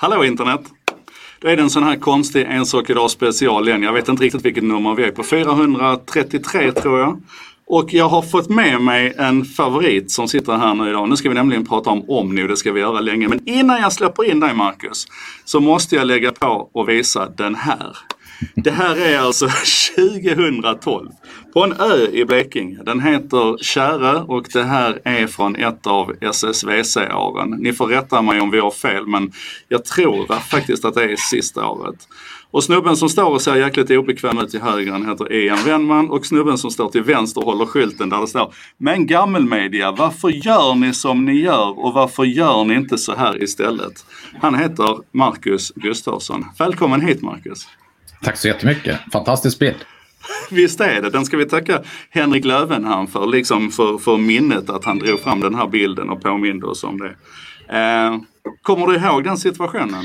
Hallå internet! Då är det en sån här konstig En sak idag special igen. Jag vet inte riktigt vilket nummer vi är på. 433 tror jag. Och jag har fått med mig en favorit som sitter här nu idag. Nu ska vi nämligen prata om Omni och det ska vi göra länge. Men innan jag släpper in dig Marcus så måste jag lägga på och visa den här. Det här är alltså 2012 på en ö i Blekinge. Den heter Kärö och det här är från ett av SSVC-åren. Ni får rätta mig om vi har fel men jag tror faktiskt att det är sista året. Och snubben som står och ser jäkligt obekväm ut till höger han heter Ian Wennman och snubben som står till vänster håller skylten där det står Men gammelmedia, varför gör ni som ni gör och varför gör ni inte så här istället? Han heter Marcus Gustafsson. Välkommen hit Marcus! Tack så jättemycket. Fantastisk bild. Visst är det. Den ska vi tacka Henrik Lövenhamn för, liksom för, för minnet att han drog fram den här bilden och påminde oss om det. Eh, kommer du ihåg den situationen?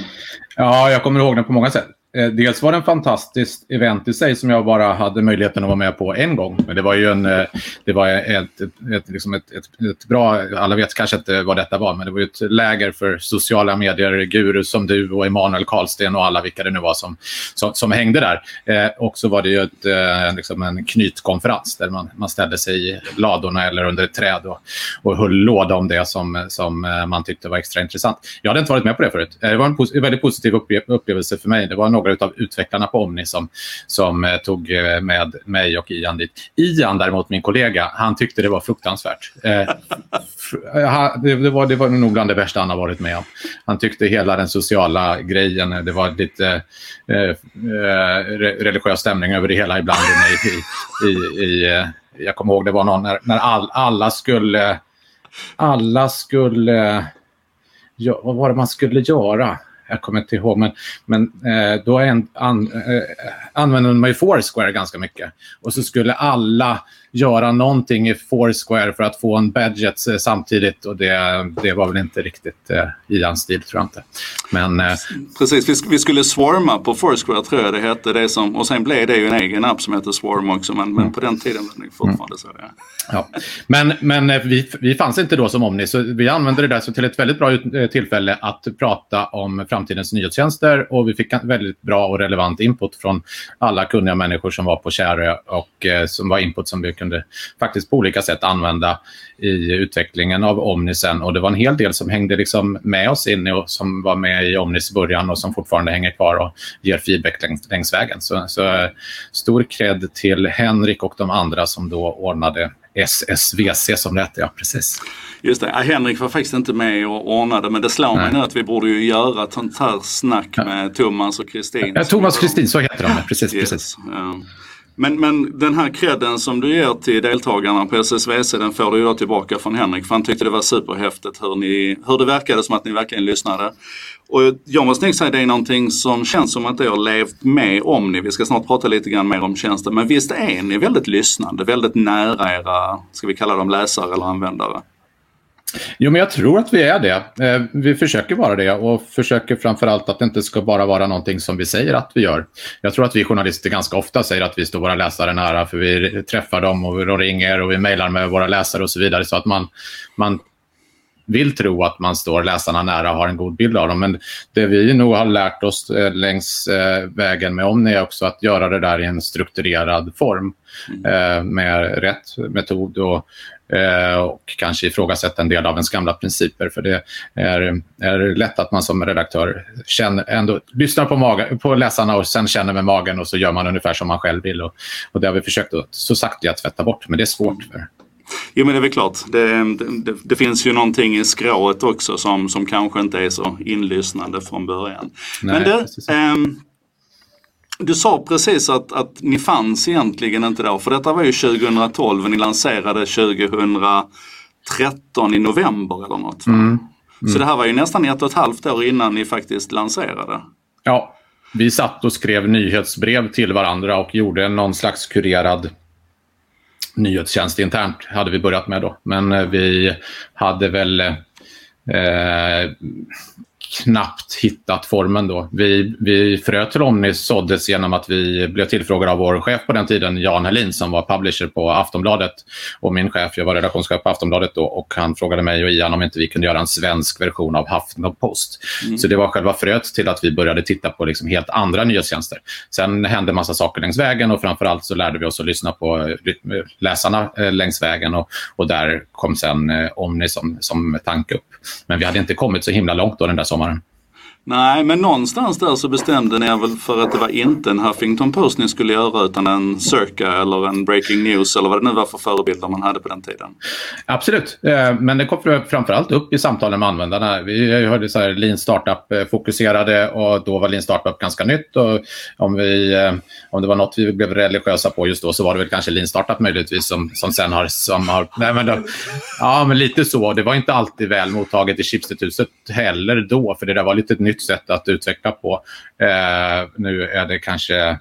Ja, jag kommer ihåg den på många sätt. Eh, dels var det en fantastiskt event i sig som jag bara hade möjligheten att vara med på en gång. Men det var ju en, eh, det var ett, ett, ett, liksom ett, ett, ett bra, alla vet kanske inte vad detta var, men det var ett läger för sociala medier-gurus som du och Emanuel Karlsten och alla vilka det nu var som, som, som hängde där. Eh, och så var det ju ett, eh, liksom en knytkonferens där man, man ställde sig i ladorna eller under ett träd och, och höll låda om det som, som eh, man tyckte var extra intressant. Jag hade inte varit med på det förut. Det var en, pos väldigt positiv upplevelse för mig. Det var några av utvecklarna på Omni som, som eh, tog eh, med mig och Ian dit. Ian däremot, min kollega, han tyckte det var fruktansvärt. Eh, eh det, det, var, det var nog bland det värsta han har varit med om. Han tyckte hela den sociala grejen, eh, det var lite eh, eh, religiös stämning över det hela ibland. I, i, i, eh, jag kommer ihåg det var någon när, när all, alla skulle... Alla skulle... Ja, vad var det man skulle göra? Jag kommer inte ihåg, men, men eh, då en, an, eh, använde man ju Foursquare ganska mycket. Och så skulle alla göra någonting i Foursquare för att få en budget samtidigt och det, det var väl inte riktigt eh, i hans stil tror jag inte. Men, eh, Precis, vi, vi, skulle swarma på Foursquare tror jag det hette det som, och sen blev det ju en egen app som heter Swarm också men, mm. men på den tiden var det fortfarande mm. så. Det. Ja. Men, men eh, vi, vi fanns inte då som Omni så vi använde det där så till ett väldigt bra eh, tillfälle att prata om framtidens nyhetstjänster och vi fick väldigt bra och relevant input från alla kunniga människor som var på Kärö och eh, som var input som vi kunde faktiskt på olika sätt använda i utvecklingen av Omnisen. Och det var en hel del som hängde liksom med oss in och som var med i Omnis början och som fortfarande hänger kvar och ger feedback längs, längs vägen. Så, så stor cred till Henrik och de andra som då ordnade SSVC som det hette, ja precis. Just det, Henrik var faktiskt inte med och ordnade men det slår mig nu att vi borde ju göra ett sånt här snack med Thomas och Kristin. Ja, Thomas och Kristin, så heter de, precis. Yes. precis. Ja. Men, men den här credden som du ger till deltagarna på SSVC den får du ju då tillbaka från Henrik för han tyckte det var superhäftigt hur, ni, hur det verkade som att ni verkligen lyssnade. Och jag måste nog säga det är någonting som känns som att det har levt med om ni. Vi ska snart prata lite grann mer om tjänsten men visst är ni väldigt lyssnande, väldigt nära era, ska vi kalla dem läsare eller användare? Jo, men jag tror att vi är det. Eh, vi försöker vara det och försöker framförallt att det inte ska bara vara någonting som vi säger att vi gör. Jag tror att vi journalister ganska ofta säger att vi står våra läsare nära för vi träffar dem och de ringer och vi mejlar med våra läsare och så vidare. Så att man, man vill tro att man står läsarna nära och har en god bild av dem. Men det vi nog har lärt oss eh, längs eh, vägen med Omni är också att göra det där i en strukturerad form mm. med rätt metod och Eh, och kanske ifrågasätta en del av ens gamla principer. För det är, är lätt att man som redaktör känner, ändå, lyssnar på, magen, på läsarna och sen känner med magen och så gör man ungefär som man själv vill. Och, och det har vi försökt att, så sakta tvätta bort, men det är svårt. för Jo men det är väl klart. Det, det, det, finns ju någonting i skrået också som, som kanske inte är så inlyssnande från början. Nej, men det, du sa precis att, att ni fanns egentligen inte då, för detta var ju 2012 och ni lanserade 2013 i november eller något. Mm. Mm. Så det här var ju nästan ett och ett halvt år innan ni faktiskt lanserade. Ja, vi satt och skrev nyhetsbrev till varandra och gjorde någon slags kurerad nyhetstjänst internt hade vi börjat med då. Men eh, vi hade väl eh, knappt hittat formen då. Vi, vi frö till Omni såddes genom att vi blev tillfrågade av vår chef på den tiden, Jan Helin, som var publisher på Aftonbladet. Och min chef, jag var redaktionschef på Aftonbladet då, och han frågade mig och Ian om inte vi kunde göra en svensk version av Huffington Post. Mm. Så det var själva fröet till att vi började titta på liksom helt andra nyhetstjänster. Sen hände massa saker längs vägen och framförallt så lärde vi oss att lyssna på läsarna eh, längs vägen och, och där kom sen eh, Omni som, som tanke upp. Men vi hade inte kommit så himla långt då den där sommaren. on sommaren Nej, men någonstans där så bestämde ni er väl för att det var inte en Huffington Post ni skulle göra utan en Circa eller en Breaking News eller vad det nu var för förebilder man hade på den tiden. Absolut, eh, men det kom framförallt upp i samtalen med användarna. Vi hörde så här Lean Startup-fokuserade eh, och då var Lean Startup ganska nytt. Och om, vi, eh, om det var något vi blev religiösa på just då så var det väl kanske Lean Startup möjligtvis som, som sen har... Som har nej, men då, ja, men lite så. Det var inte alltid väl mottaget i Chipstethuset heller då, för det där var lite nytt nytt sätt att utveckla på. Eh, nu är det kanske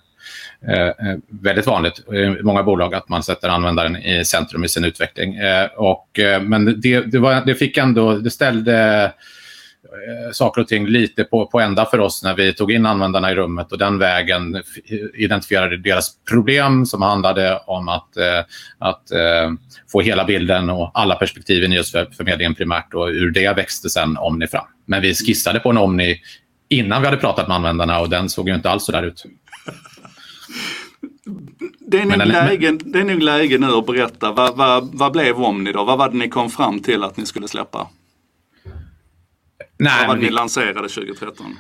eh, eh, väldigt vanligt i många bolag att man sätter användaren i centrum i sin utveckling. Eh, och, eh, men det, det, var, det fick ändå, det ställde eh, saker och ting lite på, på ända för oss när vi tog in användarna i rummet och den vägen identifierade deras problem som handlade om att, eh, att eh, få hela bilden och alla perspektiv i nyhetsförmedlingen primärt och ur det växte sen Omni fram. Men vi skissade på en Omni innan vi hade pratat med användarna och den såg ju inte alls så där ut. Det är, nog den, läge, det är nog läge nu att berätta, vad, vad, vad blev Omni då? Vad var det ni kom fram till att ni skulle släppa? Nej, det ni lanserade 2013?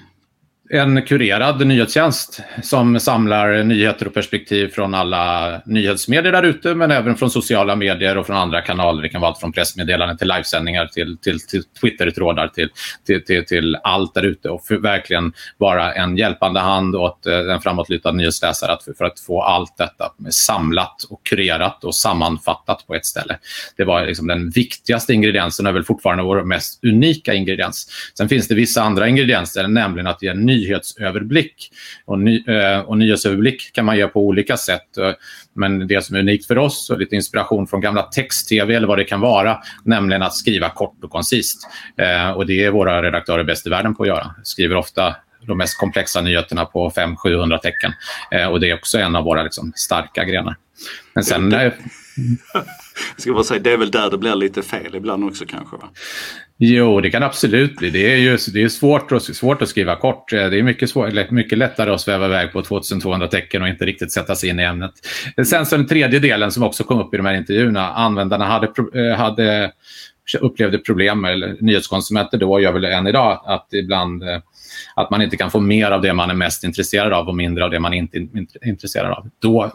En kurerad nyhetstjänst som samlar nyheter och perspektiv från alla nyhetsmedier där ute, men även från sociala medier och från andra kanaler. Det kan vara allt från pressmeddelanden till livesändningar till, till, till Twitter-trådar till, till, till, till, allt där ute och för verkligen vara en hjälpande hand åt eh, en framåtlutad nyhetsläsare att, för att få allt detta samlat och kurerat och sammanfattat på ett ställe. Det var liksom den viktigaste ingrediensen och är väl fortfarande vår mest unika ingrediens. Sen finns det vissa andra ingredienser, nämligen att ge ny nyhetsöverblick. Och, ny, eh, och nyhetsöverblick kan man göra på olika sätt. Eh, men det som är unikt för oss och lite inspiration från gamla text-tv eller vad det kan vara, nämligen att skriva kort och koncist. Eh, och det är våra redaktörer bäst i världen på att göra. Skriver ofta de mest komplexa nyheterna på 500-700 tecken. och det är också en av våra liksom, starka grenar. Men sen... Jag ska bara säga, det är väl där det blir lite fel ibland också kanske? Va? Jo, det kan absolut bli. Det är, ju, det är svårt, och, svårt att skriva kort. Det är mycket, svår, mycket lättare att sväva iväg på 2200 tecken och inte riktigt sätta sig in i ämnet. Sen så den tredje delen som också kom upp i de här intervjuerna. Användarna hade, eh, hade, upplevde problem, eller nyhetskonsumenter då gör väl än idag, att ibland eh, att man inte kan få mer av det man är mest intresserad av och mindre av det man inte är intresserad av. Då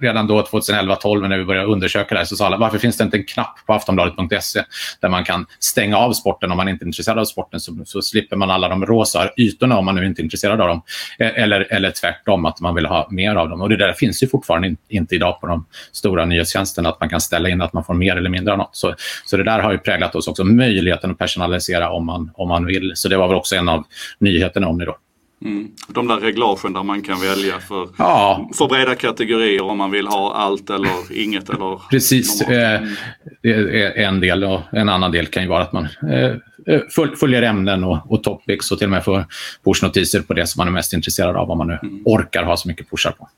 redan då 2011-12 när vi började undersöka det här så sa alla varför finns det inte en knapp på aftonbladet.se där man kan stänga av sporten om man inte är intresserad av sporten så, så slipper man alla de rosa ytorna om man nu inte är intresserad av dem. E, eller, eller tvärtom, att man vill ha mer av dem. Och Det där finns ju fortfarande in, inte idag på de stora nyhetstjänsterna att man kan ställa in att man får mer eller mindre av något. Så, så det där har ju präglat oss också, möjligheten att personalisera om man, om man vill. Så det var väl också en av nyheterna om det då. Mm. De där reglagen där man kan välja för, ja. för breda kategorier om man vill ha allt eller inget. Eller Precis, eh, det är en del och en annan del kan ju vara att man eh, eh följer ämnen och, och topics och till och med får pushnotiser på det som man är mest intresserad av om man nu mm. orkar ha så mycket pushar på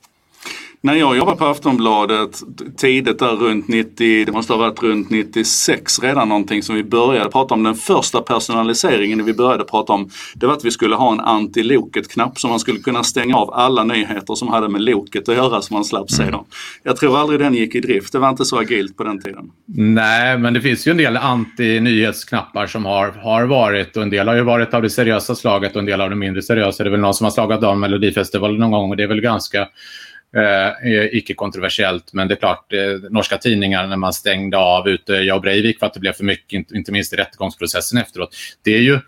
när jag jobbade på Aftonbladet tidigt där runt 90, det måste ha varit runt 96 redan någonting som vi började prata om. Den första personaliseringen vi började prata om det var att vi skulle ha en anti-Loket-knapp som man skulle kunna stänga av alla nyheter som hade med Loket att göra så man slapp se mm. dem. Jag tror aldrig den gick i drift. Det var inte så agilt på den tiden. Nej, men det finns ju en del anti-nyhetsknappar som har, har varit och en del har ju varit av det seriösa slaget och en del av det mindre seriösa. Det är väl någon som har slagit av Melodifestivalen någon gång och det är väl ganska Eh, eh, icke-kontroversiellt. Men det är klart, eh, norska tidningar när man stängde av ute, jag och Breivik för att det blev för mycket, inte, inte minst i rättegångsprocessen efteråt. Det är ju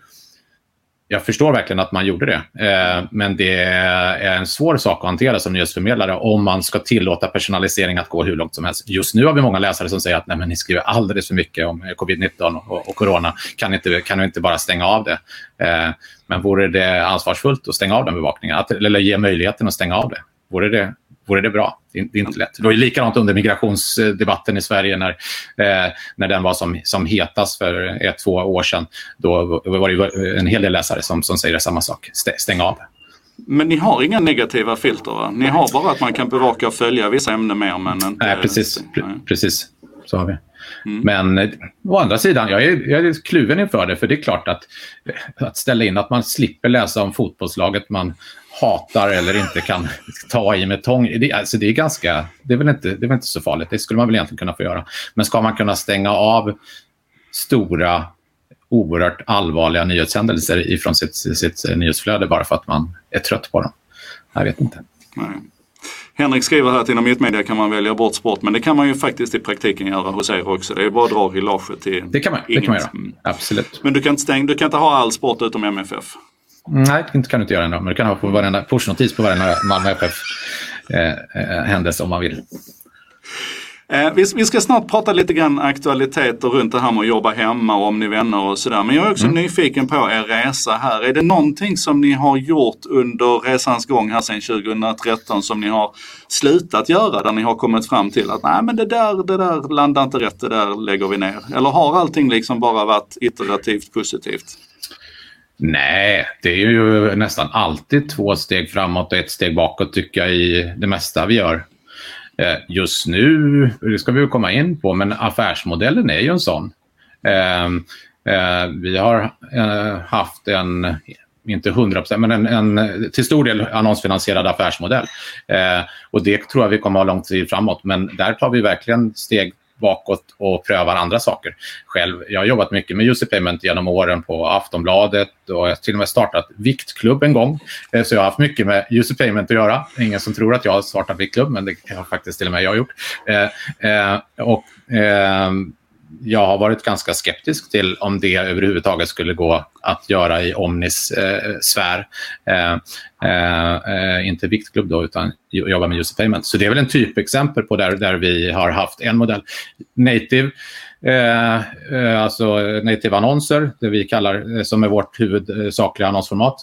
jag förstår verkligen att man gjorde det, eh, men det är en svår sak att hantera som nyhetsförmedlare om man ska tillåta personalisering att gå hur långt som helst. Just nu har vi många läsare som säger att Nej, men ni skriver alldeles för mycket om eh, covid-19 och, och, corona. Kan ni inte, kan inte bara stänga av det? Eh, men vore det ansvarsfullt att stänga av den bevakningen? Att, eller ge möjligheten att stänga av det? Vore det vore det bra. Det är, det är inte lätt. Det var ju likadant under migrationsdebatten i Sverige när, eh, när den var som, som hetast för ett, två år sedan. Då var det en hel del läsare som, som säger samma sak. Stäng av. Men ni har inga negativa filter va? Ni har bara att man kan bevaka och följa vissa ämnen mer men inte... Nej, precis. Nej. Precis, så har vi. Mm. Men eh, å andra sidan, jag är, jag är kluven inför det. För det är klart att, att ställa in att man slipper läsa om fotbollslaget man hatar eller inte kan ta i med tång. Det, alltså det, är ganska, det, är väl inte, det är väl inte så farligt. Det skulle man väl egentligen kunna få göra. Men ska man kunna stänga av stora, oerhört allvarliga nyhetshändelser ifrån sitt, sitt nyhetsflöde bara för att man är trött på dem? Jag vet inte. Nej. Henrik skriver här att inom mittmedia kan man välja bort sport men det kan man ju faktiskt i praktiken göra hos er också. Det är bara att dra regillaget till Det kan man, det kan man göra. Mm. Absolut. Men du kan, inte stäng, du kan inte ha all sport utom MFF? Nej, det kan du inte göra ändå. Men du kan ha på varenda pushnotis på varenda Malmö FF-händelse eh, eh, om man vill. Eh, vi, vi, ska snart prata lite grann aktualiteter runt det här med att jobba hemma och om ni vänner och sådär. Men jag är också mm. nyfiken på er resa här. Är det någonting som ni har gjort under resans gång här sedan 2013 som ni har slutat göra där ni har kommit fram till att nej men det där, det där landar inte rätt, det där lägger vi ner. Eller har allting liksom bara varit iterativt positivt? Nej, det är ju nästan alltid två steg framåt och ett steg bakåt tycker jag i det mesta vi gör. Eh, just nu, det ska vi komma in på, men affärsmodellen är ju en sån. Ehm, eh, vi har eh, haft en, inte 100 men en, en till stor del annonsfinansierad affärsmodell. Eh, och det tror jag vi kommer att ha lång tid framåt, men där tar vi verkligen steg bakåt och prövar andra saker själv. Jag har jobbat mycket med User Payment genom åren på Aftonbladet och jag har till och med startat Viktklubb en gång. Eh, så jag har haft mycket med User Payment att göra. Ingen som tror att jag har startat Viktklubb, men det har faktiskt till och med jag gjort. Eh, eh, och eh, jag har varit ganska skeptisk till om det överhuvudtaget skulle gå att göra i Omnis eh, sfär. Eh, eh, eh inte viktklubb då, utan jobba med user payment. Så det är väl en typexempel på där, där vi har haft en modell. Native, eh, eh alltså native annonser, det vi kallar, eh, som är vårt huvudsakliga annonsformat.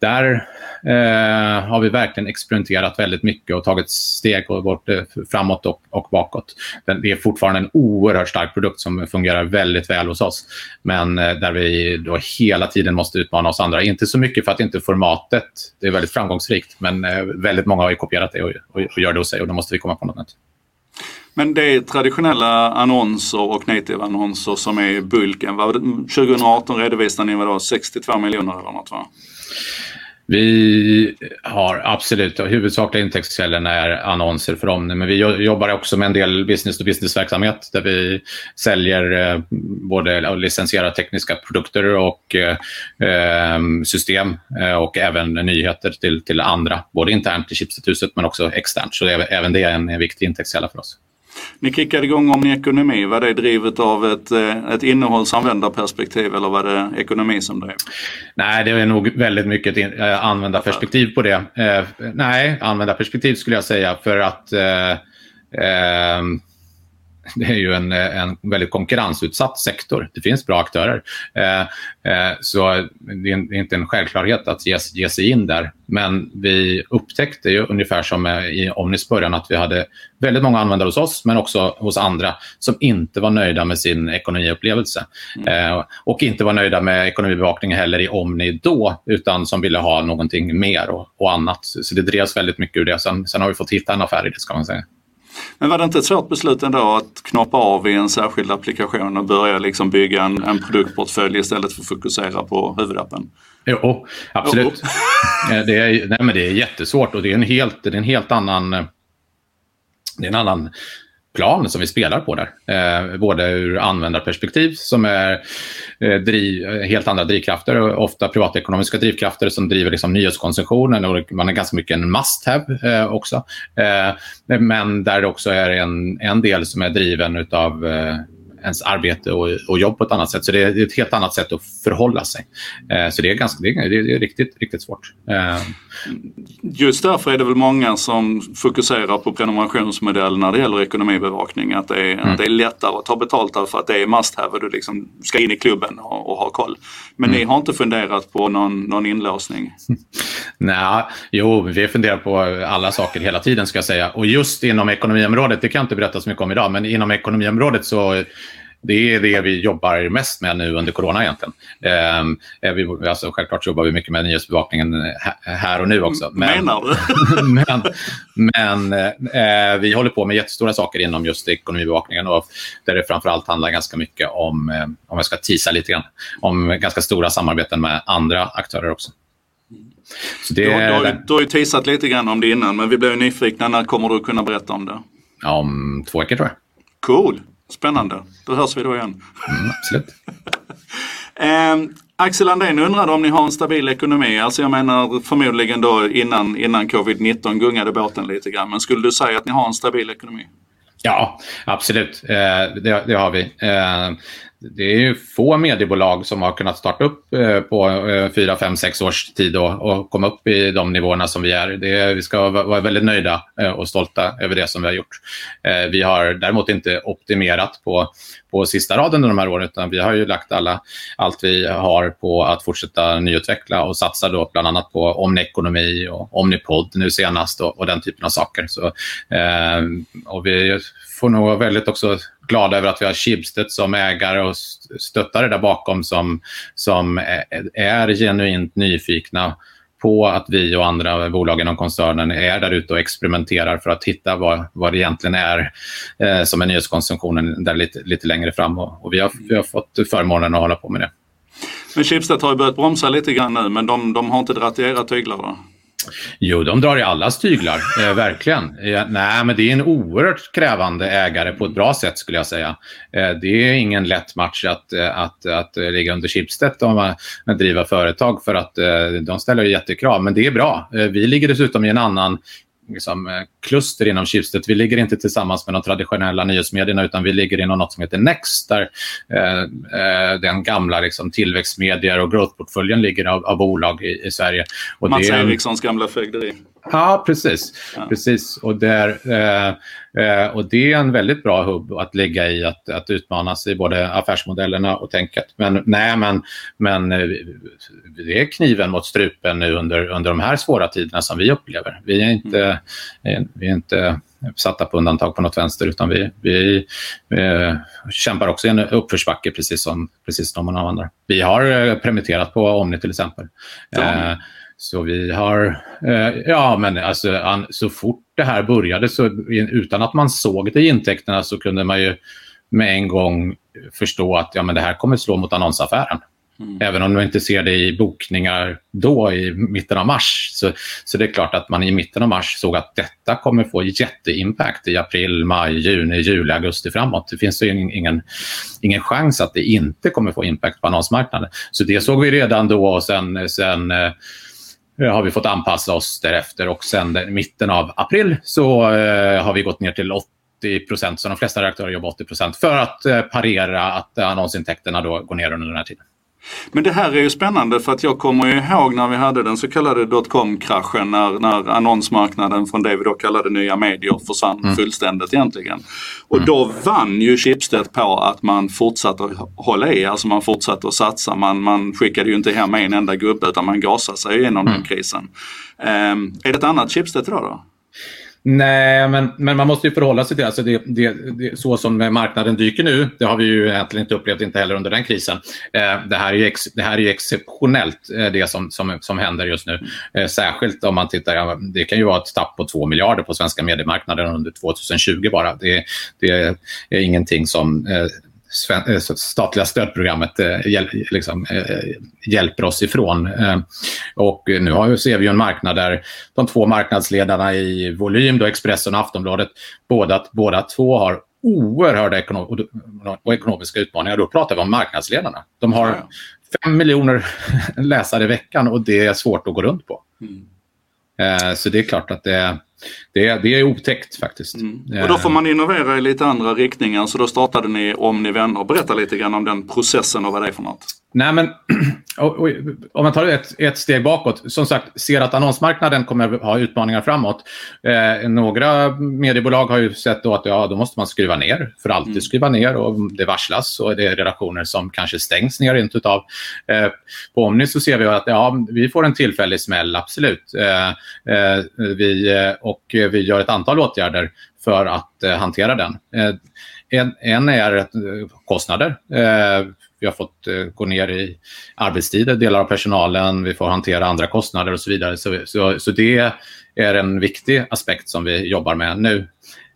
där eh, har vi verkligen experimenterat väldigt mycket och tagit steg bort, eh, framåt och, och bakåt. det är fortfarande en oerhört stark produkt som fungerar väldigt väl hos oss. Men eh, där vi då hela tiden måste utmana oss andra. Inte så mycket för att inte formatet det är väldigt framgångsrikt, men eh, väldigt många har kopierat det och, och, och gör det hos sig och då måste vi komma på något nytt. Men det är traditionella annonser och native-annonser som är bulken. 2018 redovisade ni vadå, 62 miljoner eller något va? Vi har absolut, huvudsakliga intäktskällorna är annonser för Omni, men vi jobbar också med en del business-to-business-verksamhet där vi säljer eh, både licensierade tekniska produkter och eh, ehm, system eh, och även nyheter till, till andra, både internt i Chipset-huset men också externt. Så även det är en viktig intäktskälla för oss. Ni kickade igång om ekonomi. Var det drivet av ett, eh, ett innehållsanvändarperspektiv eller var det ekonomi som drev? Nej, det är nog väldigt mycket ett eh, användarperspektiv på det. Eh, nej, användarperspektiv skulle jag säga för att eh, eh, det är ju en, en väldigt konkurrensutsatt sektor. Det finns bra aktörer. Eh, eh, så det är inte en självklarhet att ge, ge sig in där. Men vi upptäckte ju ungefär som i Omnis början att vi hade väldigt många användare hos oss, men också hos andra som inte var nöjda med sin ekonomiupplevelse. Mm. Eh, och inte var nöjda med ekonomibevakning heller i Omni då, utan som ville ha någonting mer och, och annat. Så det drevs väldigt mycket ur det. Sen, sen har vi fått hitta en affär i det, ska man säga. Men var det inte ett svårt beslut ändå att knoppa av i en särskild applikation och börja liksom bygga en, en produktportfölj istället för att fokusera på huvudappen? Jo, absolut. Oh. det, är, nej, men det är jättesvårt och det är en helt, det är en helt annan det är en annan plan som vi spelar på där. Eh, både ur användarperspektiv som är eh, driv, helt andra drivkrafter, och ofta privatekonomiska drivkrafter som driver liksom nyhetskonsumtionen och man är ganska mycket en must have eh, också. Eh, men där det också är en, en del som är driven av eh, ens arbete och, och, jobb på ett annat sätt. Så det är ett helt annat sätt att förhålla sig. Eh, så det är, ganska, det är, det är riktigt, riktigt svårt. Eh. Just därför är det väl många som fokuserar på prenumerationsmodell när det gäller ekonomibevakning. Att det är, mm. det är lättare att ta betalt därför att det är must have och du liksom ska in i klubben och, och ha koll. Men mm. ni har inte funderat på någon, någon inlåsning? Nej, jo, vi funderar på alla saker hela tiden ska jag säga. Och just inom ekonomiområdet, det kan jag inte berätta så mycket om idag, men inom ekonomiområdet så det är det vi jobbar mest med nu under corona egentligen. Eh, vi, alltså, självklart jobbar vi mycket med nyhetsbevakningen här och nu också. Men, Menar du? men, men eh, vi håller på med jättestora saker inom just ekonomibevakningen och där det framförallt handlar ganska mycket om, eh, om jag ska tisa lite grann, om ganska stora samarbeten med andra aktörer också. Så det, du, du, har, du har ju teasat lite grann om det innan, men vi blev nyfikna. När kommer du kunna berätta om det? Om två veckor tror jag. Cool! Spännande. Då hörs vi då igen. Mm, absolut. eh, Axel Andén undrade om ni har en stabil ekonomi. Alltså jag menar förmodligen då innan, innan covid-19 gungade båten lite grann. Men skulle du säga att ni har en stabil ekonomi? Ja, absolut. Eh, det, det, har vi. Eh, det är ju få mediebolag som har kunnat starta upp eh, på eh, fyra, fem, sex års tid och, komma upp i de nivåerna som vi är. Det, vi ska vara väldigt nöjda eh, och stolta över det som vi har gjort. Eh, vi har däremot inte optimerat på, på sista raden under de här åren utan vi har ju lagt alla, allt vi har på att fortsätta nyutveckla och satsa då bland annat på OmniEkonomi och Omnipod nu senast och, och den typen av saker. Så, och vi får nog vara väldigt också glada över att vi har Schibsted som ägare och stöttare där bakom som, som är genuint nyfikna på att vi och andra bolag inom koncernen är där ute och experimenterar för att hitta vad, vad det egentligen är eh, som är nyhetskonsumtionen där lite, lite längre fram. Och, och vi, har, vi har fått förmånen att hålla på med det. Men Schibsted har ju börjat bromsa lite grann nu men de, de har inte dragit i era tyglar Då? Jo, de drar i allas tyglar, eh, verkligen. Eh, nej, men det är en oerhört krävande ägare på ett bra sätt skulle jag säga. Eh, det är ingen lätt match att, eh, att, att, att ligga under Schibsted om att driva företag för att eh, de ställer jättekrav, men det är bra. Eh, vi ligger dessutom i en annan liksom, eh, kluster inom Schibsted. Vi ligger inte tillsammans med de traditionella nyhetsmedierna utan vi ligger inom något som heter Next där eh, eh, den gamla liksom, tillväxtmedier och growthportföljen ligger av, av bolag i, i Sverige. Och Mats Erikssons gamla fögderi. Ja, precis. Ja. precis. Och, där, eh, eh, och det är en väldigt bra hubb att ligga i, att, att utmanas i både affärsmodellerna och tänket. Men nej, men, men eh, det är kniven mot strupen nu under, under de här svåra tiderna som vi upplever. Vi är inte, mm. vi är inte satta på undantag på något vänster utan vi, vi eh, kämpar också i en uppförsbacke precis som, precis som de andra. Vi har eh, permitterat på Omni till exempel. Ja. Så vi har, eh, ja men alltså an, så fort det här började så utan att man såg det i intäkterna så kunde man ju med en gång förstå att ja, men det här kommer slå mot annonsaffären. Mm. Även om man inte ser det i bokningar då i mitten av mars. Så, så det är klart att man i mitten av mars såg att detta kommer få jätteimpact i april, maj, juni, juli, augusti framåt. Det finns ju ingen, ingen chans att det inte kommer få impact på annonsmarknaden. Så det såg vi redan då och sen, sen eh, Eh, har vi fått anpassa oss därefter och sen i mitten av april så eh, har vi gått ner till 80 procent, så de flesta redaktörer jobbar 80 procent för att eh, parera att eh, annonsintäkterna då går ner under den här tiden. Men det här är ju spännande för att jag kommer ihåg när vi hade den så kallade dotcom-kraschen när, när annonsmarknaden från det vi då kallade nya medier försvann mm. fullständigt egentligen. Och mm. då vann ju Schibsted på att man fortsatte att hålla i, alltså man fortsatte att satsa. Man, man skickade ju inte hem en enda gubbe utan man gasade sig igenom mm. den krisen. Um, är det ett annat Schibsted idag då? Nej, men, men man måste ju förhålla sig till alltså det, det, det, så som marknaden dyker nu. Det har vi ju egentligen inte upplevt, inte heller under den krisen. Eh, det, här är ju ex, det här är ju exceptionellt, eh, det som, som, som händer just nu. Eh, särskilt om man tittar, ja, det kan ju vara ett tapp på 2 miljarder på svenska mediemarknaden under 2020 bara. Det, det är ingenting som eh, statliga stödprogrammet eh, liksom, eh, hjälper oss ifrån. Och nu har, ser vi en marknad där de två marknadsledarna i volym, då Expressen och Aftonbladet, båda, båda två har oerhörda ekonom och ekonomiska utmaningar. Då pratar vi om marknadsledarna. De har fem miljoner läsare i veckan och det är svårt att gå runt på. Mm. Så det är klart att det det, är, det är otäckt faktiskt. Mm. Och då får man innovera i lite andra riktningar så då startade ni Om ni vänner. Berätta lite grann om den processen och vad det är för något. Nej, men om man tar ett, ett steg bakåt. Som sagt, ser att annonsmarknaden kommer ha utmaningar framåt. Eh, några mediebolag har ju sett då att ja, då måste man skruva ner. För alltid mm. skruva ner och det varslas och det är redaktioner som kanske stängs ner rent utav. Eh, på Omni så ser vi att ja, vi får en tillfällig smäll, absolut. Eh, eh vi, eh, och vi gör ett antal åtgärder för att eh, hantera den. En, en, är kostnader. Vi har fått eh, gå ner i arbetstider, delar av personalen, vi får hantera andra kostnader och så vidare. Så, så, så det är en viktig aspekt som vi jobbar med nu.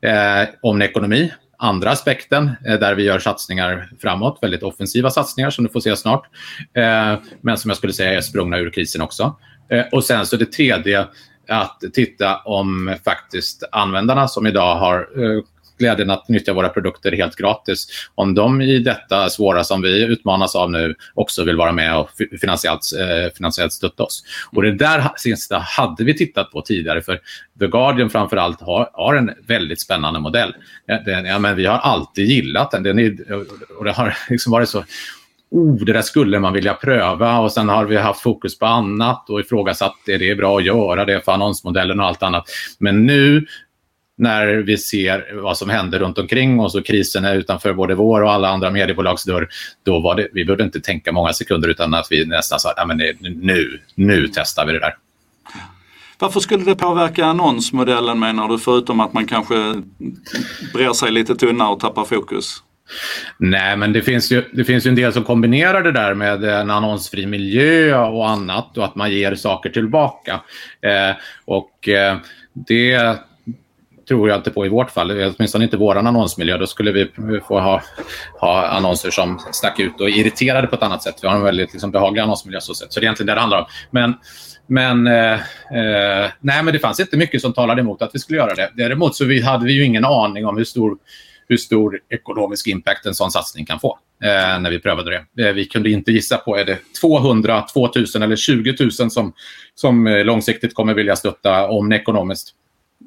Eh, om ekonomi, andra aspekten eh, där vi gör satsningar framåt, väldigt offensiva satsningar som du får se snart. Eh, men som jag skulle säga är sprungna ur krisen också. Eh, och sen så det tredje, att titta om faktiskt användarna som idag har eh, glädjen att nyttja våra produkter helt gratis. Om de i detta svåra som vi utmanas av nu också vill vara med och finansiellt, eh, finansiellt stötta oss. Och det där sista hade vi tittat på tidigare för The Guardian framför allt har, har en väldigt spännande modell. Den, ja, men vi har alltid gillat den. den är, och det har liksom varit så oh, det där skulle man vilja pröva och sen har vi haft fokus på annat och ifrågasatt är det bra att göra det för annonsmodellen och allt annat. Men nu när vi ser vad som händer runt omkring oss och krisen är utanför både vår och alla andra mediebolags dörr, då var det, vi behövde inte tänka många sekunder utan att vi nästan sa att nu, nu testar vi det där. Varför skulle det påverka annonsmodellen menar du, förutom att man kanske brer sig lite tunnare och tappar fokus? Nej, men det finns, ju, det finns ju en del som kombinerar det där med en annonsfri miljö och annat och att man ger saker tillbaka. Eh, och eh, det tror jag inte på i vårt fall, åtminstone inte vår annonsmiljö. Då skulle vi få ha, ha annonser som stack ut och irriterade på ett annat sätt. Vi har en väldigt liksom, behaglig annonsmiljö så sätt. Så det är egentligen det det handlar om. Men, men, eh, eh, nej, men det fanns inte mycket som talade emot att vi skulle göra det. Däremot så vi hade vi ju ingen aning om hur stor, hur stor ekonomisk impact en sån satsning kan få eh, när vi prövade det. Eh, vi kunde inte gissa på är det 200, 2000 eller 20 000 som, som eh, långsiktigt kommer vilja stötta om ekonomiskt.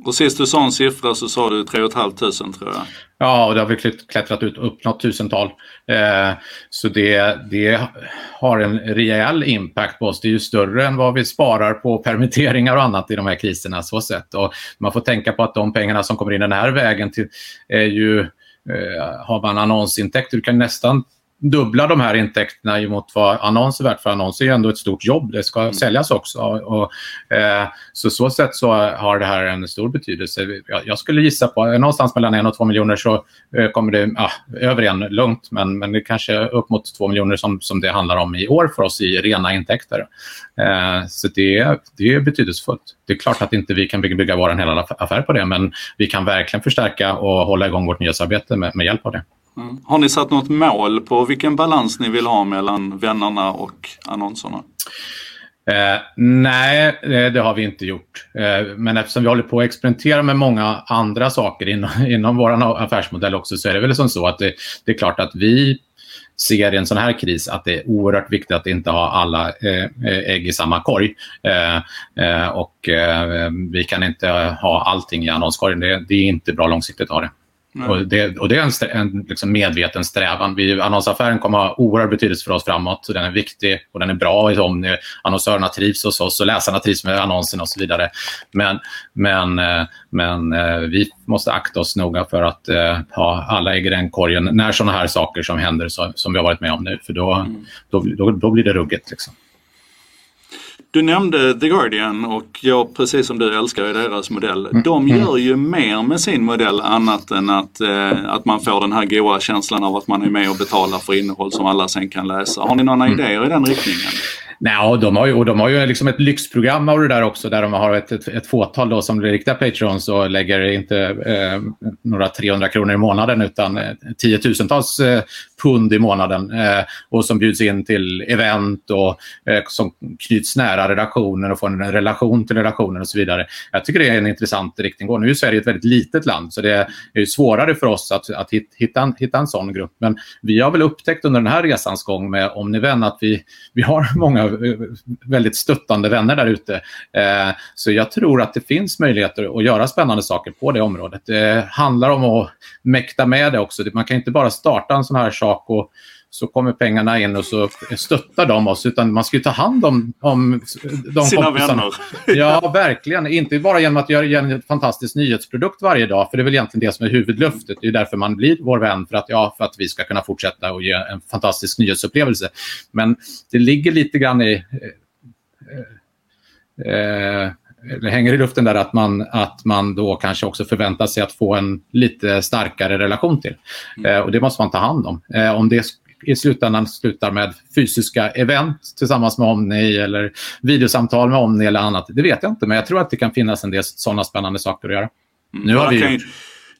Och sist du sa en siffra så sa du 3 500 tror jag. Ja, och det har vi klättrat ut upp något tusental. Eh, så det, det har en rejäl impact på oss. Det är ju större än vad vi sparar på permitteringar och annat i de här kriserna. Så sätt. Och man får tänka på att de pengarna som kommer in den här vägen till, är ju, eh, har man annonsintäkter, du kan nästan dubbla de här intäkterna mot vad annons är värt. För annons är ändå ett stort jobb. Det ska mm. säljas också. Och, eh, så så sätt så har det här en stor betydelse. Jag, jag skulle gissa på någonstans mellan en och två miljoner så eh, kommer det ja, över en lugnt. Men, men det kanske upp mot två miljoner som, som det handlar om i år för oss i rena intäkter. Eh, så det, det är betydelsefullt. Det är klart att inte vi kan bygga, bygga vår hela affär på det. Men vi kan verkligen förstärka och hålla igång vårt nyhetsarbete med, med hjälp av det. Mm. Har ni satt något mål på vilken balans ni vill ha mellan vännerna och annonserna? Eh, nej, eh, det har vi inte gjort. Eh, men eftersom vi håller på att experimentera med många andra saker inom, inom vår affärsmodell också så är det väl som så att det, det, är klart att vi ser i en sån här kris att det är oerhört viktigt att inte ha alla eh, eh ägg i samma korg. Eh, eh, och eh, vi kan inte ha allting i annonskorgen. Det, det är inte bra långsiktigt att ha det. Och det, och det, är en, en liksom medveten strävan. Vi, annonsaffären kommer att ha oerhörd betydelse för oss framåt. Så den är viktig och den är bra om annonsörerna trivs hos oss och läsarna trivs med annonserna och så vidare. Men, men, eh, men eh, vi måste akta oss noga för att uh, ha alla ägg i den korgen när sådana här saker som händer som vi har varit med om nu. För då, mm. då, då, då blir det ruggigt. Liksom. Du nämnde The Guardian och jag precis som du älskar ju deras modell. Mm. De mm. gör ju mer med sin modell annat än att, eh, att man får den här goa känslan av att man är med och betalar för innehåll som alla sen kan läsa. Har ni några mm. idéer i den riktningen? Nej, de har ju, och de har ju liksom ett lyxprogram av det där också där de har ett, ett, ett fåtal då som blir riktiga patrons och lägger inte eh, några 300 kronor i månaden utan eh, tiotusentals eh, pund i månaden eh, och som bjuds in till event och eh, som knyts nära redaktionen och får en relation till redaktionen och så vidare. Jag tycker det är en intressant riktning. Nu är Sverige ett väldigt litet land så det är svårare för oss att, att hitta, en, hitta en sån grupp. Men vi har väl upptäckt under den här resans gång med Omniven att vi, vi har många eh, väldigt stöttande vänner där ute. Eh, så jag tror att det finns möjligheter att göra spännande saker på det området. Det handlar om att mäkta med det också. Man kan inte bara starta en sån här sak och så kommer pengarna in och så stöttar de oss. Utan man ska ju ta hand om, om de Sina kompisarna. vänner. Ja, verkligen. Inte bara genom att göra en fantastisk nyhetsprodukt varje dag, för det är väl egentligen det som är huvudlöftet. Det är därför man blir vår vän, för att, ja, för att vi ska kunna fortsätta och ge en fantastisk nyhetsupplevelse. Men det ligger lite grann i... Eh, eh, hänger i luften där att man, att man då kanske också förväntar sig att få en lite starkare relation till. Eh, och det måste man ta hand om. Eh, om det i slutändan slutar med fysiska event tillsammans med Omni eller videosamtal med Omni eller annat, det vet jag inte. Men jag tror att det kan finnas en del sådana spännande saker att göra. Nu har vi ju,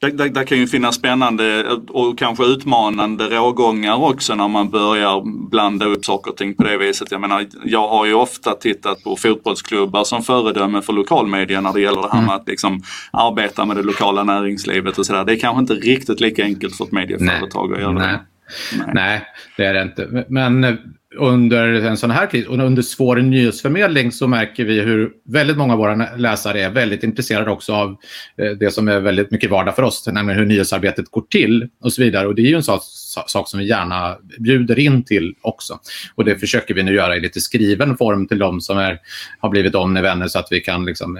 där, där, där kan ju finnas spännande och kanske utmanande rågångar också när man börjar blanda upp saker och ting på det viset. Jag menar, jag har ju ofta tittat på fotbollsklubbar som föredöme för lokalmedia när det gäller det här med att liksom arbeta med det lokala näringslivet och sådär. Det är kanske inte riktigt lika enkelt för ett medieföretag att göra nej. det. Nej. Nej, det är det inte. Men under en sån här kris och under svår nyhetsförmedling så märker vi hur väldigt många av våra läsare är väldigt intresserade också av eh, det som är väldigt mycket vardag för oss, nämligen hur nyhetsarbetet går till och så vidare. Och det är ju en sak, sak som vi gärna bjuder in till också. Och det försöker vi nu göra i lite skriven form till de som är, har blivit Omni-vänner så att vi kan liksom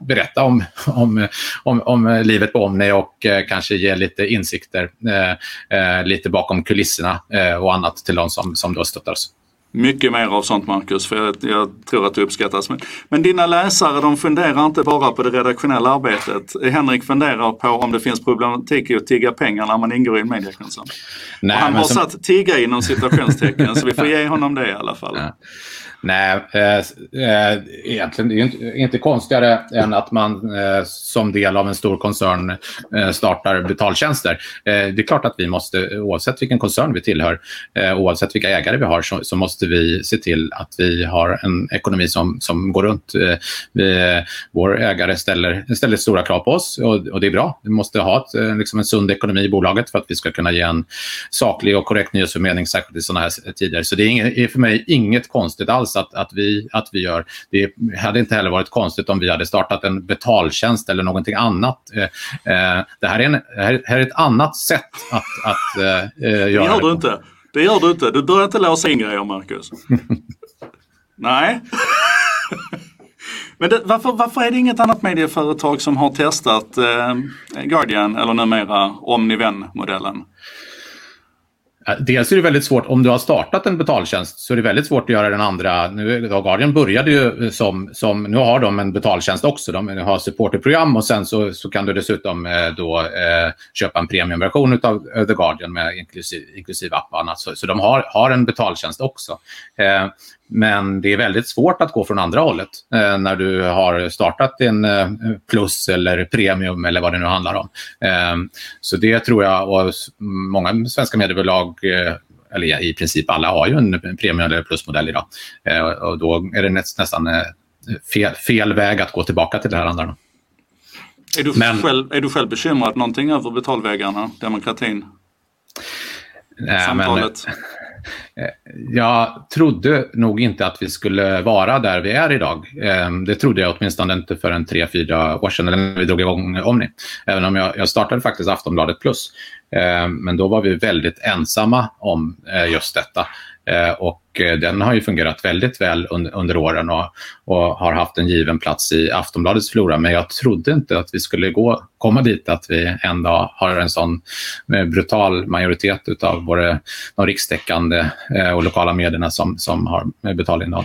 berätta om, om, om, om livet på Omni och eh, kanske ge lite insikter eh, eh, lite bakom kulisserna och annat till de som, som då stöttar oss. Mycket mer av sånt Marcus, för jag, jag tror att det uppskattas. Men, men dina läsare de funderar inte bara på det redaktionella arbetet. Henrik funderar på om det finns problematik i att tigga pengar när man ingår i en mediekoncern. Han har som- satt tigga inom citationstecken så vi får ge honom det i alla fall. Ja. Nej, eh, eh, egentligen det är ju inte, inte konstigare än att man eh, som del av en stor koncern eh, startar betaltjänster. Eh, det är klart att vi måste, oavsett vilken koncern vi tillhör, eh, oavsett vilka ägare vi har, så, så måste vi se till att vi har en ekonomi som, som går runt. Eh, vi, vår ägare ställer, ställer stora krav på oss och, och det är bra. Vi måste ha ett, eh, liksom en sund ekonomi i bolaget för att vi ska kunna ge en saklig och korrekt nyhetsförmedling, särskilt i sådana här tider. Så det är, inget, är för mig inget konstigt alls att, att, vi, att vi gör. Det hade inte heller varit konstigt om vi hade startat en betaltjänst eller någonting annat. Eh, eh, det, här är en, här är ett annat sätt att, att eh, eh, Det göra gör du inte. Det gör du inte. Du börjar inte låsa in grejer Marcus. Nej. Men det, varför, varför är det inget annat medieföretag som har testat eh, Guardian eller numera Omniven-modellen? Eh, dels är det väldigt svårt, om du har startat en betaltjänst så är det väldigt svårt att göra den andra. Nu, Guardian började ju eh, som, som, nu har de en betaltjänst också. De har supporterprogram och sen så, så kan du dessutom eh, då eh, köpa en premiumversion av eh, The Guardian med inklusive, inklusive app och annat. Så, så de har, har en betaltjänst också. Eh, men det är väldigt svårt att gå från andra hållet eh, när du har startat en eh, plus eller premium eller vad det nu handlar om. Eh, så det tror jag, och många svenska mediebolag, eh, eller i princip alla, har ju en premium eller plusmodell idag. Eh, och då är det näst, nästan eh, fel, fel väg att gå tillbaka till det här andra. Är du, Men- själv, är du själv bekymrad någonting över betalvägarna, demokratin, Nej, men- samtalet? Jag trodde nog inte att vi skulle vara där vi är idag. Ehm, det trodde jag åtminstone inte för en tre, fyra år sedan eller när vi drog igång Omni. Även om jag, jag startade faktiskt Aftonbladet Plus. Ehm, men då var vi väldigt ensamma om eh, just detta. Eh, och eh, den har ju fungerat väldigt väl under, under åren och, och har haft en given plats i Aftonbladets flora. Men jag trodde inte att vi skulle gå, komma dit att vi en dag har en sån eh, brutal majoritet av både de rikstäckande och lokala medierna som, som har betalinnehåll.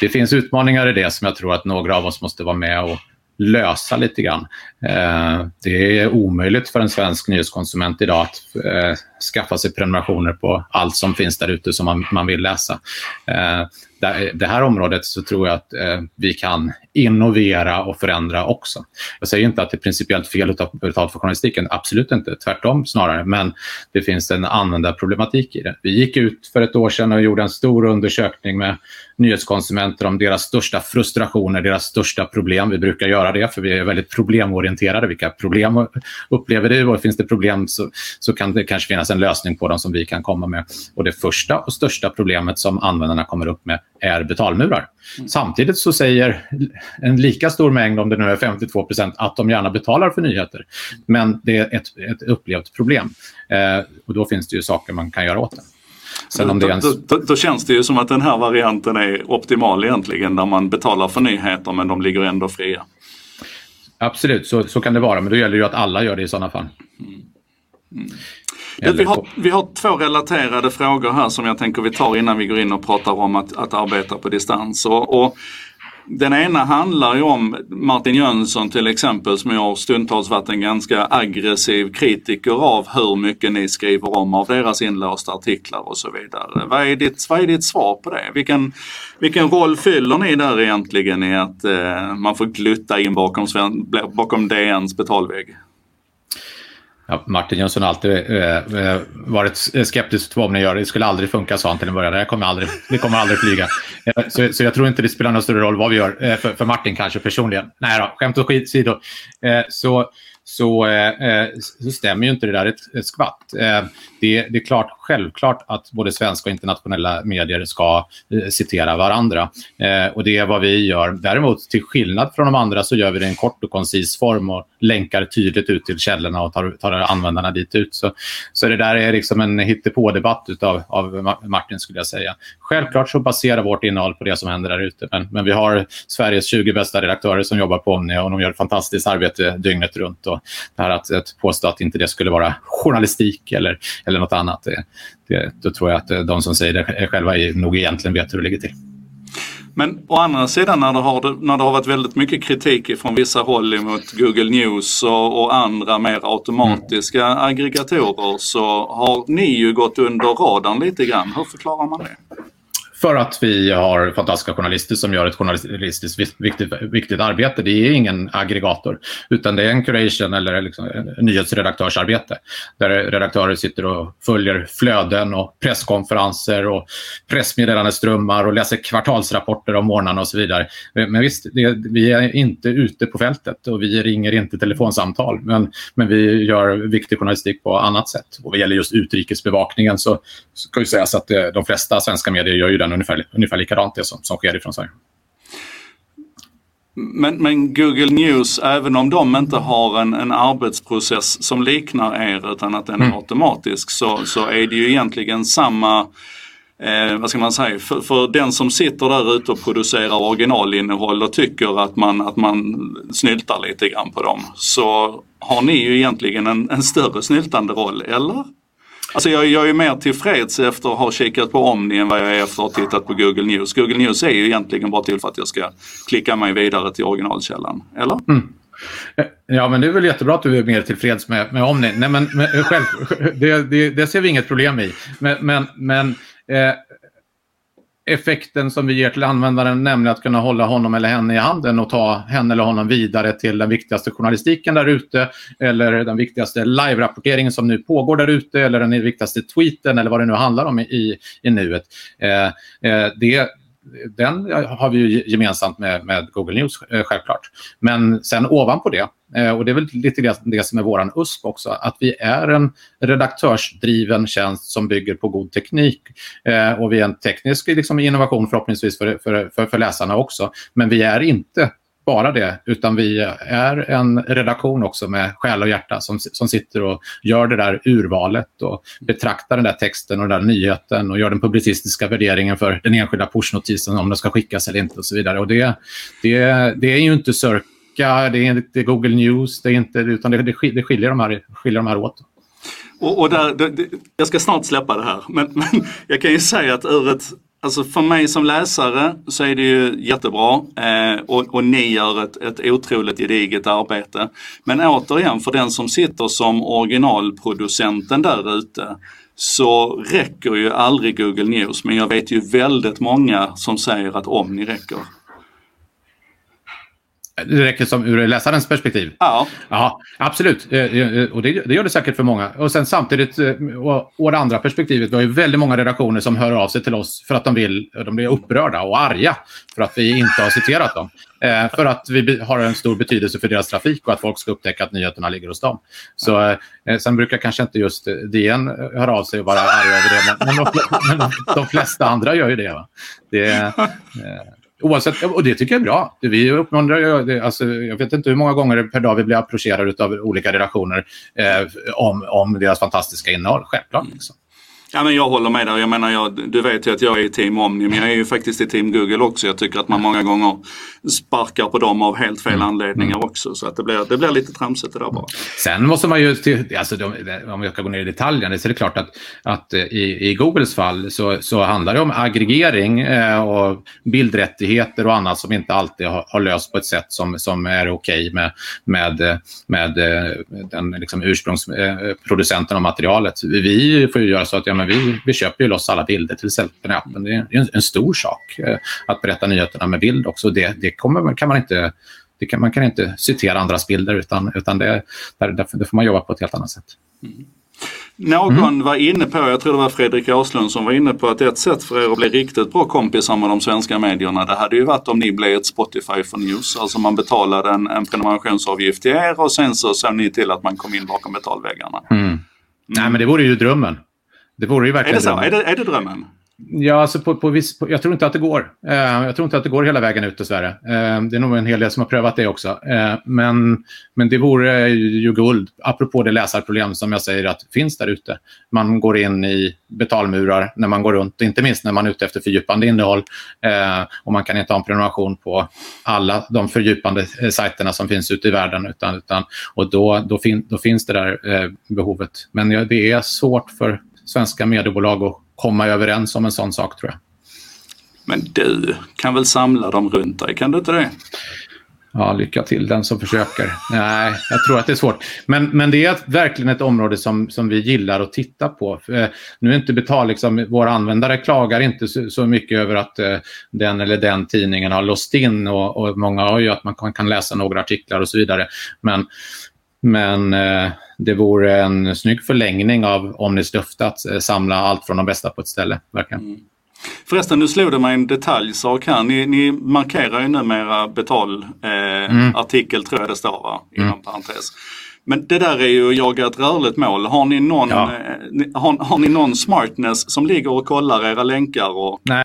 Det finns utmaningar i det som jag tror att några av oss måste vara med och lösa lite grann. Eh, det är omöjligt för en svensk nyhetskonsument idag att eh, skaffa sig prenumerationer på allt som finns där ute som man vill läsa. Eh, där- Det här området så tror jag att eh, vi kan innovera och förändra också. Jag säger inte att det är principiellt fel att ta betalt för journalistiken, absolut inte, tvärtom snarare, men det finns en användarproblematik i det. Vi gick ut för ett år sedan och gjorde en stor undersökning med nyhetskonsumenter om deras största frustrationer, deras största problem. Vi brukar göra det för vi är väldigt problemorienterade. Vilka problem upplever du? Och finns det problem så, så kan det kanske finnas en lösning på dem som vi kan komma med. Och det första och största problemet som användarna kommer upp med är betalmurar. Mm. Samtidigt så säger en lika stor mängd, om det nu är 52 procent, att de gärna betalar för nyheter. Men det är ett, ett upplevt problem. Eh, och då finns det ju saker man kan göra åt det. Sen om det ens... då, då, då, känns det ju som att den här varianten är optimal egentligen, där man betalar för nyheter men de ligger ändå fria. Absolut, så, så kan det vara, men då gäller det ju att alla gör det i sådana fall. Mm. Mm. Vi, har, vi har två relaterade frågor här som jag tänker vi tar innan vi går in och pratar om att, att arbeta på distans. Och, och den ena handlar ju om Martin Jönsson till exempel som jag stundtals varit en ganska aggressiv kritiker av hur mycket ni skriver om av deras inlåsta artiklar och så vidare. Vad är ditt, vad är ditt svar på det? Vilken, vilken roll fyller ni där egentligen i att eh, man får glutta in bakom, bakom DNs betalvägg? Ja, Martin Jönsson har alltid eh, eh, varit skeptisk till vad ni gör. Det skulle aldrig funka, sa han till en början. Det kommer aldrig, det kommer aldrig flyga. Eh, så, så jag tror inte det spelar någon större roll vad vi gör. Eh, för, för, Martin kanske personligen. Nej då, skämt åsido. Eh, så så, eh, eh, så stämmer ju inte det där ett, ett skvatt. Eh, det, det, är klart, självklart att både svenska och internationella medier ska eh, citera varandra. Eh, och det är vad vi gör. Däremot, till skillnad från de andra, så gör vi det i en kort och koncis form och länkar tydligt ut till källorna och tar, tar användarna dit ut. Så, så det där är liksom en hittepå-debatt av, av Martin, skulle jag säga. Självklart så baserar vårt innehåll på det som händer där ute, men, men vi har Sveriges 20 bästa redaktörer som jobbar på Omnia och de gör ett fantastiskt arbete dygnet runt. Och det här att, att påstå att inte det skulle vara journalistik eller, eller något annat, det, det, då tror jag att de som säger det själva är, nog egentligen vet hur det ligger till. Men å andra sidan när det, har, när det har varit väldigt mycket kritik från vissa håll mot Google News och, och andra mer automatiska mm. aggregatorer så har ni ju gått under radarn lite grann. Hur förklarar man det? För att vi har fantastiska journalister som gör ett journalistiskt viktigt, viktigt arbete. Det är ingen aggregator, utan det är en curation eller liksom nyhetsredaktörsarbete. Där redaktörer sitter och följer flöden och presskonferenser och pressmeddelandeströmmar och läser kvartalsrapporter om morgnarna och så vidare. Men visst, det, vi är inte ute på fältet och vi ringer inte telefonsamtal. Men, men vi gör viktig journalistik på annat sätt. Och vad gäller just utrikesbevakningen så ska ju sägas att eh, de flesta svenska medier gör ju den ungefär, ungefär likadant det som, som sker ifrån Sverige. Men, men, Google News, även om de inte har en, en arbetsprocess som liknar er utan att den är mm. automatisk så, så är det ju egentligen samma eh, vad ska man säga, för, för, den som sitter där ute och producerar originalinnehåll och tycker att man, att man snyltar lite grann på dem så har ni ju egentligen en, en större snyltande roll, eller? Alltså jag, jag är mer tillfreds efter att ha kikat på Omni än vad jag är efter att ha tittat på Google News. Google News är ju egentligen bara till för att jag ska klicka mig vidare till originalkällan. Eller? Mm. Ja, men det är väl jättebra att du är mer tillfreds med, med Omni. Nej, men, men själv, det, det, det, ser vi inget problem i. Men, men, men eh, effekten som vi ger till användaren, nämligen att kunna hålla honom eller henne i handen och ta henne eller honom vidare till den viktigaste journalistiken där ute eller den viktigaste live-rapporteringen som nu pågår där ute eller den viktigaste tweeten eller vad det nu handlar om i, i, nuet. Eh, eh, det, den har vi ju gemensamt med, med Google News, eh, självklart. Men sen ovanpå det, eh, och det är väl lite det, det som är vår USP också, att vi är en redaktörsdriven tjänst som bygger på god teknik. Eh, och vi är en teknisk liksom, innovation förhoppningsvis för, för, för, för läsarna också. Men vi är inte bara det, utan vi är en redaktion också med själ och hjärta som, som sitter och gör det där urvalet och betraktar den där texten och den där nyheten och gör den publicistiska värderingen för den enskilda pushnotisen om den ska skickas eller inte och så vidare. Och det, det, det är ju inte Circa, det är inte Google News, det är inte, utan det, det skiljer, de här, skiljer de här åt. Och, och där, det, jag ska snart släppa det här, men, men jag kan ju säga att ur ett Alltså för mig som läsare så är det ju jättebra eh, och, och, ni gör ett, ett otroligt gediget arbete. Men återigen, för den som sitter som originalproducenten där ute så räcker ju aldrig Google News. Men jag vet ju väldigt många som säger att om ni räcker. Det räcker som ur läsarens perspektiv? Ja. Ja, absolut. Eh, eh, och det, det gör det säkert för många. Och sen samtidigt, eh, och, och det andra perspektivet, vi har ju väldigt många redaktioner som hör av sig till oss för att de vill, de blir upprörda och arga för att vi inte har citerat dem. För att vi har en stor betydelse för deras trafik och att folk ska upptäcka att nyheterna ligger hos dem. Så, sen brukar kanske inte just DN höra av sig och vara arga över det, men, men, de, men de, flesta andra gör ju det. Va? det Oavsett, och det tycker jag är bra. Vi uppmuntrar ju, alltså, jag vet inte hur många gånger per dag vi blir approcherade av olika redaktioner eh, om, om deras fantastiska innehåll. Självklart. Liksom. Ja, men jag håller med där. Jag menar, jag, du vet ju att jag är i team Omni, men jag är ju faktiskt i team Google också. Jag tycker att man många gånger sparkar på dem av helt fel mm. anledningar mm. också. Så att det blir, det blir lite tramsigt det där bara. Sen måste man ju, alltså, om jag ska gå ner i detaljerna, så är det klart att, att i, i Googles fall så, så handlar det om aggregering eh, och bildrättigheter och annat som inte alltid har, har löst på ett sätt som, som är okej med, med, med eh, den liksom, ursprungsproducenten av materialet. Vi får ju göra så att ja, men vi, vi köper ju loss alla bilder till exempel i appen. Det är en, en stor sak eh, att berätta nyheterna med bild också. Det, det kommer, kan man inte kan, man kan inte citera andras bilder utan, utan det, där, där, får man jobba på ett helt annat sätt. Mm. Någon mm. var inne på, jag tror det var Fredrik Aslund som var inne på att ett sätt för er att bli riktigt bra kompisar med de svenska medierna det hade ju varit om ni blev ett Spotify för News. Alltså man betalade en, en prenumerationsavgift till er och sen så såg ni till att man kom in bakom betalväggarna. Mm. Nej men det vore ju drömmen. Det vore ju verkligen är det så? Är det, är det drömmen? Ja, alltså på, på viss, på, jag tror inte att det går. Uh, jag tror inte att det går hela vägen ut dessvärre. Uh, det är nog en hel del som har prövat det också. Uh, men, men det vore ju guld, apropå det läsarproblem som jag säger att finns där ute. Man går in i betalmurar när man går runt, inte minst när man är ute efter fördjupande innehåll. och man kan inte ha en prenumeration på alla de fördjupande sajterna som finns ute i världen. Utan, utan, och då, då, fin, då finns det där behovet. Men ja, det är svårt för svenska mediebolag att komma överens om en sån sak tror jag. Men du kan väl samla dem runt dig, kan du inte det? Ja, lycka till den som försöker. Nej, jag tror att det är svårt. Men, men det är verkligen ett område som, som vi gillar att titta på. Eh, nu är inte betal, liksom, våra användare klagar inte så, så mycket över att eh, den eller den tidningen har låst in och, och många har ju att man kan, kan, läsa några artiklar och så vidare. Men, men eh, det vore en snygg förlängning av Omnis löfte att eh, samla allt från de bästa på ett ställe. Verkligen. Mm. Förresten, nu slog det mig en detaljsak här. Ni, ni markerar ju numera betalartikel, eh, mm. tror jag det står va? Inom mm. parentes. Men det där är ju att jaga ett rörligt mål. Har ni någon, ja. eh, har, har, ni någon smartness som ligger och kollar era länkar? Och... Nej,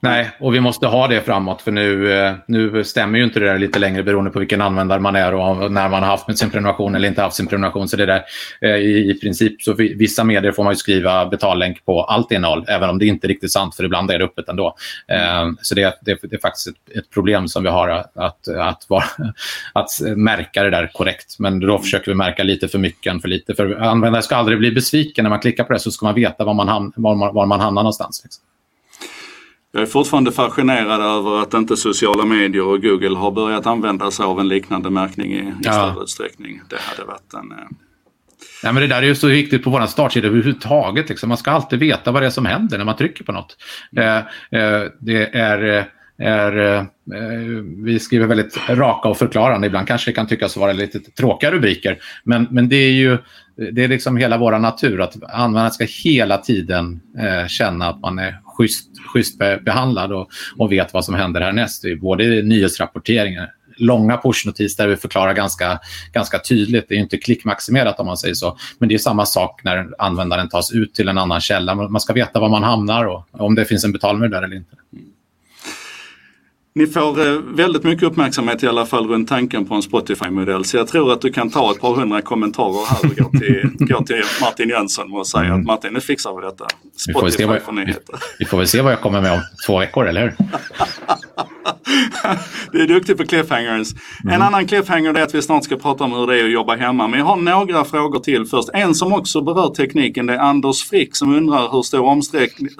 Nej, och vi måste ha det framåt för nu, eh, nu stämmer ju inte det där lite längre beroende på vilken användare man är och när man har haft sin prenumeration eller inte haft sin prenumeration. Så det där, eh, i, i princip, så vissa medier får man ju skriva betallänk på allt innehåll, även om det inte är riktigt sant, för ibland är det öppet ändå. Så det, det, det, är faktiskt ett, ett, problem som vi har att, att, att, vara, att märka det där korrekt. Men då försöker vi märka lite för mycket än för lite. För användare ska aldrig bli besviken när man klickar på det, så ska man veta var man, var man, var man hamnar någonstans. Liksom. Jag är fortfarande fascinerad över att inte sociala medier och Google har börjat använda sig av en liknande märkning i, i ja. större utsträckning. Det hade varit en... Eh... Ja, men det där är ju så viktigt på vår startsida överhuvudtaget. Liksom. Man ska alltid veta vad det är som händer när man trycker på något. Mm. Eh, eh, det är är eh, eh, vi skriver väldigt raka och förklarande. Ibland kanske det kan tyckas vara lite tråkiga rubriker. Men, men det är ju det är liksom hela vår natur att användaren ska hela tiden eh, känna att man är schysst, schysst behandlad och, och vet vad som händer härnäst. Både i nyhetsrapporteringen, långa pushnotiser där vi förklarar ganska, ganska tydligt. Det är inte klickmaximerat om man säger så. Men det är samma sak när användaren tas ut till en annan källa. Man ska veta var man hamnar och om det finns en betalmur där eller inte. Mm. Ni får eh, väldigt mycket uppmärksamhet i alla fall runt tanken på en Spotify-modell. Så jag tror att du kan ta ett par hundra kommentarer här och gå till, gå till Martin Jönsson och säga mm. att Martin, nu fixar vi detta. Spotify vi för nyheter. Vi får väl se vad jag kommer med om två veckor, eller hur? du är duktig på cliffhangers. Mm. En annan cliffhanger är att vi snart ska prata om hur det är att jobba hemma. Men jag har några frågor till först. En som också berör tekniken det är Anders Frick som undrar hur stor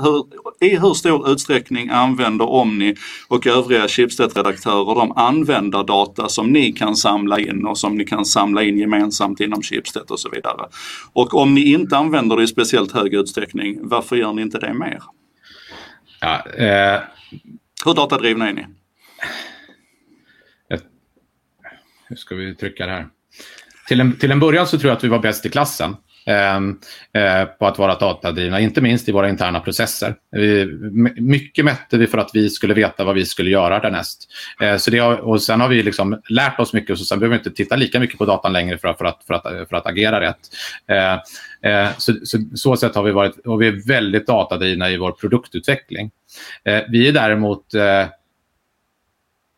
hur, i hur stor utsträckning använder Omni och övriga Schibsted-redaktörer de användardata som ni kan samla in och som ni kan samla in gemensamt inom Schibsted och så vidare. Och om ni inte använder det i speciellt hög utsträckning, varför gör ni inte det mer? Ja, eh... Hur datadrivna är ni? hur ska vi trycka det här? Till en, till en början så tror jag att vi var bäst i klassen. Ehm, eh, på att vara datadrivna, inte minst i våra interna processer. Vi, mycket mätte vi för att vi skulle veta vad vi skulle göra därnäst. Eh, så det, och sen har vi liksom lärt oss mycket, så sen behöver vi inte titta lika mycket på datan längre för, för, att, för, att, för att agera rätt. Eh, så, så, så sätt har vi varit, och vi är väldigt datadrivna i vår produktutveckling. Vi är däremot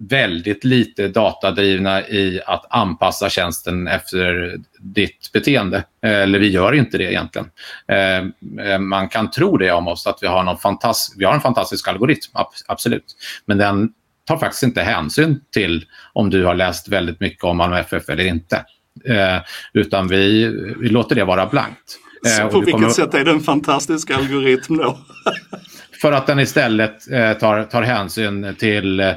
väldigt lite datadrivna i att anpassa tjänsten efter ditt beteende. Eller vi gör inte det egentligen. Eh, man kan tro det om oss, att vi har, någon fantast vi har en fantastisk algoritm, absolut. Men den tar faktiskt inte hänsyn till om du har läst väldigt mycket om Malmö FF eller inte. Eh, utan vi, vi låter det vara blankt. Så på vilket kommer... sätt är det en fantastisk algoritm då? för att den istället eh, tar, tar hänsyn till eh,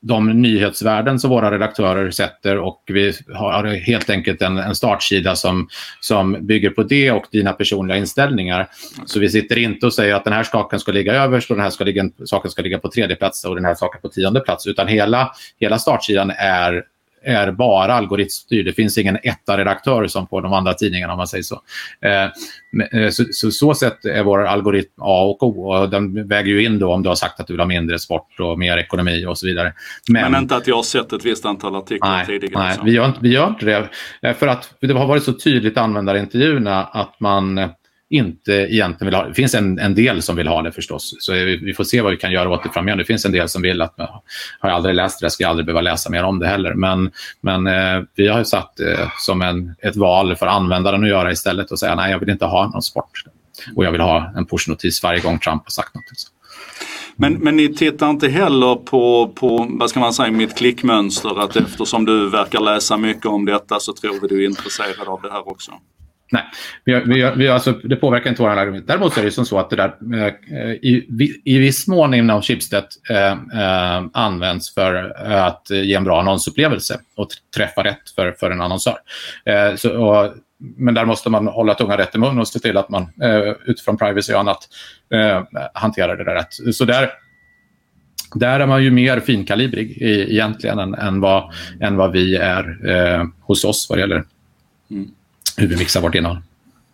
de nyhetsvärden som våra redaktörer sätter och vi har helt enkelt en, en startsida som, som bygger på det och dina personliga inställningar. Så vi sitter inte och säger att den här saken ska ligga överst och den här ska ligga, saken ska ligga på tredje plats och den här saken på tionde plats, utan hela, hela startsidan är är bara algoritmstyrd. Det finns ingen etta-redaktör som på de andra tidningarna om man säger så. Eh, eh, så, så, så sätt är vår algoritm A och O och den väger ju in då om du har sagt att du vill ha mindre sport och mer ekonomi och så vidare. Men, Men inte att jag har sett ett visst antal artiklar nej, tidigare? Nej, vi gör, vi gör inte det. Eh, för att det har varit så tydligt i användarintervjuerna att man inte egentligen vill ha det. finns en, en del som vill ha det förstås, så vi, vi får se vad vi kan göra åt det framöver. Det finns en del som vill att, har jag aldrig läst det, ska jag aldrig behöva läsa mer om det heller. Men, men eh, vi har satt eh, som en, ett val för användaren att göra istället och säga nej, jag vill inte ha någon sport. Och jag vill ha en pushnotis varje gång Trump har sagt något. Men, men ni tittar inte heller på, på, vad ska man säga, mitt klickmönster att eftersom du verkar läsa mycket om detta så tror vi du är intresserad av det här också? Nej, vi vi vi alltså, det påverkar inte våra argument. Däremot är det som så att det där eh, i, i viss mån inom Schibsted eh, eh, används för eh, att ge en bra annonsupplevelse och träffa rätt för, för en annonsör. Eh, så, och, men där måste man hålla tungan rätt i mun och se till att man eh, utifrån privacy och annat eh, hanterar det där rätt. Så där, där är man ju mer finkalibrig i, egentligen än, än, vad, än vad vi är eh, hos oss vad det gäller mm hur vi mixar vårt innehåll.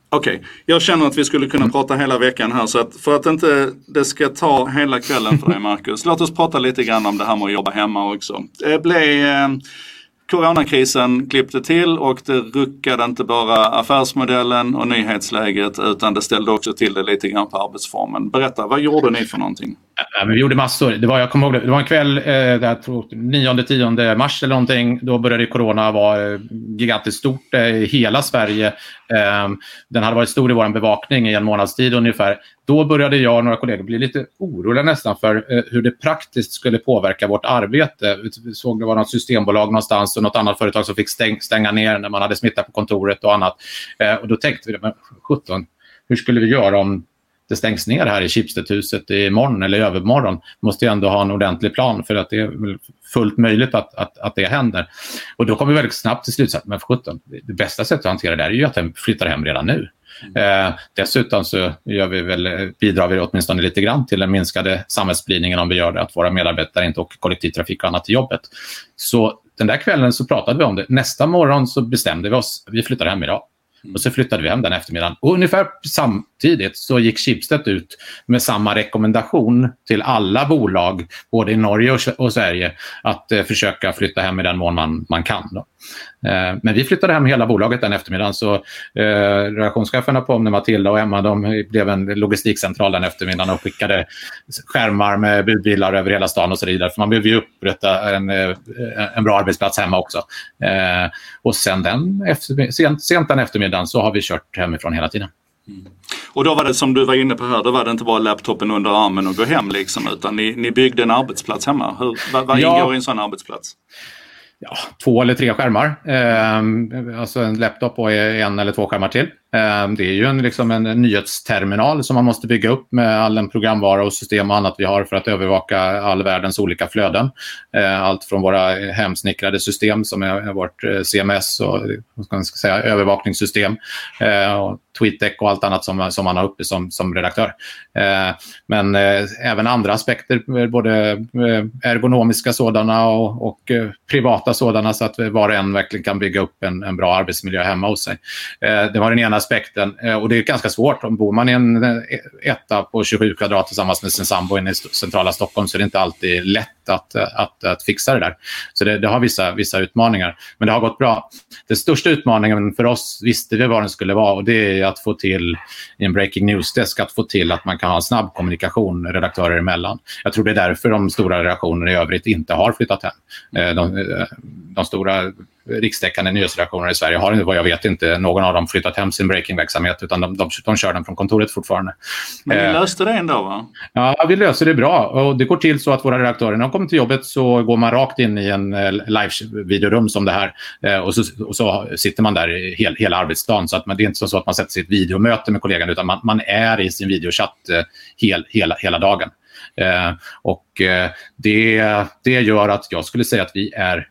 Okej, okay. jag känner att vi skulle kunna prata hela veckan här så att för att inte det ska ta hela kvällen för dig Marcus. låt oss prata lite grann om det här med att jobba hemma också. Det blev eh, Coronakrisen klippte till och det ruckade inte bara affärsmodellen och nyhetsläget utan det ställde också till det lite grann på arbetsformen. Berätta, vad gjorde ni för någonting? Äh, äh, ja, vi gjorde massor. Det var, jag kommer ihåg det, det var en kväll, eh, 9-10 mars eller någonting. Då började corona vara eh, gigantiskt stort eh, i hela Sverige. Eh, den hade varit stor i vår bevakning i en månads tid ungefär. Då började jag och några kollegor bli lite oroliga nästan för eh, hur det praktiskt skulle påverka vårt arbete. Vi såg det var något systembolag någonstans och något annat företag som fick stäng, stänga ner när man hade smitta på kontoret och annat. Eh, och då tänkte vi, men 17, hur skulle vi göra om det stängs ner här i Schibsted-huset imorgon eller i övermorgon. måste ju ändå ha en ordentlig plan för att det är fullt möjligt att, att, att det händer. Och då kommer vi väldigt snabbt till slutsatsen, men för 17, det bästa sättet att hantera det här är ju att den flyttar hem redan nu. Mm. Eh, dessutom så gör vi väl, bidrar vi åtminstone lite grann till den minskade samhällsspridningen om vi gör det, att våra medarbetare inte åker kollektivtrafik och annat till jobbet. Så den där kvällen så pratade vi om det. Nästa morgon så bestämde vi oss, vi flyttar hem idag. Och så flyttade vi hem den eftermiddagen. Och ungefär samtidigt så gick Schibsted ut med samma rekommendation till alla bolag, både i Norge och, och Sverige, att eh, försöka flytta hem i den mån man, man kan. Då. Eh, men vi flyttade hem hela bolaget den eftermiddagen. Så eh, redaktionscheferna på Omni, Matilda och Emma, de blev en logistikcentral den eftermiddagen och skickade skärmar med budbilar över hela stan och så vidare. För man behöver ju upprätta en, eh, en bra arbetsplats hemma också. Eh, och sen den efter, sent, sent den eftermiddagen så har vi kört hemifrån hela tiden. Mm. Och då var det som du var inne på här, då var det inte bara laptopen under armen och gå hem liksom utan ni, ni byggde en arbetsplats hemma. Hur, vad, vad ja. ingår i en sån arbetsplats? ja, två eller tre skärmar. Eh, alltså en laptop och en eller två skärmar till. Ehm, det är ju en, liksom en nyhetsterminal som man måste bygga upp med all den programvara och system och annat vi har för att övervaka all världens olika flöden. Ehm, allt från våra hemsnickrade system som är vårt eh, CMS och ska man säga, övervakningssystem. Eh, och TweetDeck och allt annat som, som man har uppe som, som redaktör. Ehm, men eh, även andra aspekter, både ergonomiska sådana och, och privata sådana så att var och en verkligen kan bygga upp en, en bra arbetsmiljö hemma hos sig. Det var den ena aspekten eh, och det är ganska svårt. Om bor man i en eh, etta på 27 kvadrat tillsammans med sin sambo inne i centrala Stockholm så är det inte alltid lätt att, eh, att, att fixa det där. Så det, det har vissa, vissa utmaningar. Men det har gått bra. Den största utmaningen för oss visste vi vad den skulle vara och det är att få till i en breaking news-desk att få till att man kan ha en snabb kommunikation redaktörer emellan. Jag tror det är därför de stora redaktionerna i övrigt inte har flyttat hem. De, de stora rikstäckande nyhetsredaktioner i Sverige har vad jag vet inte någon av dem flyttat hem sin breakingverksamhet utan de, de, de kör den från kontoret fortfarande. Men ni eh, löste det ändå va? Ja, vi löser det bra. Och det går till så att våra redaktörer, när de kommer till jobbet så går man rakt in i en eh, live-videorum som det här eh, och så, och så sitter man där hel, hela arbetsdagen. Så att man, det är inte så att man sätter sig i ett videomöte med kollegan utan man, man är i sin videochatt hel, hela, hela dagen. Och det, det gör att jag skulle säga att vi är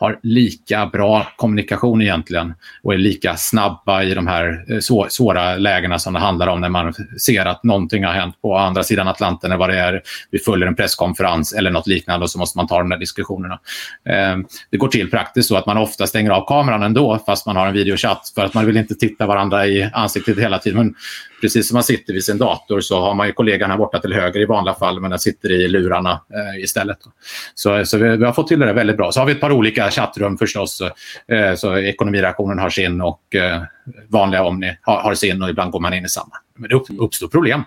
har lika bra kommunikation egentligen och är lika snabba i de här eh, svåra lägena som det handlar om när man ser att någonting har hänt på andra sidan Atlanten, eller vad det är, vi följer en presskonferens eller något liknande och så måste man ta de där diskussionerna. Eh, det går till praktiskt så att man ofta stänger av kameran ändå fast man har en videochatt för att man vill inte titta varandra i ansiktet hela tiden. Men precis som man sitter vid sin dator så har man ju kollegan här borta till höger i vanliga fall men den sitter i lurarna eh, istället. Så, så vi, vi, har fått till det väldigt bra. Så har vi ett par olika chattrum förstås. Eh, så ekonomireaktionen har sin och eh, vanliga Omni har, sin och ibland går man in i samma. Men det uppstår problem.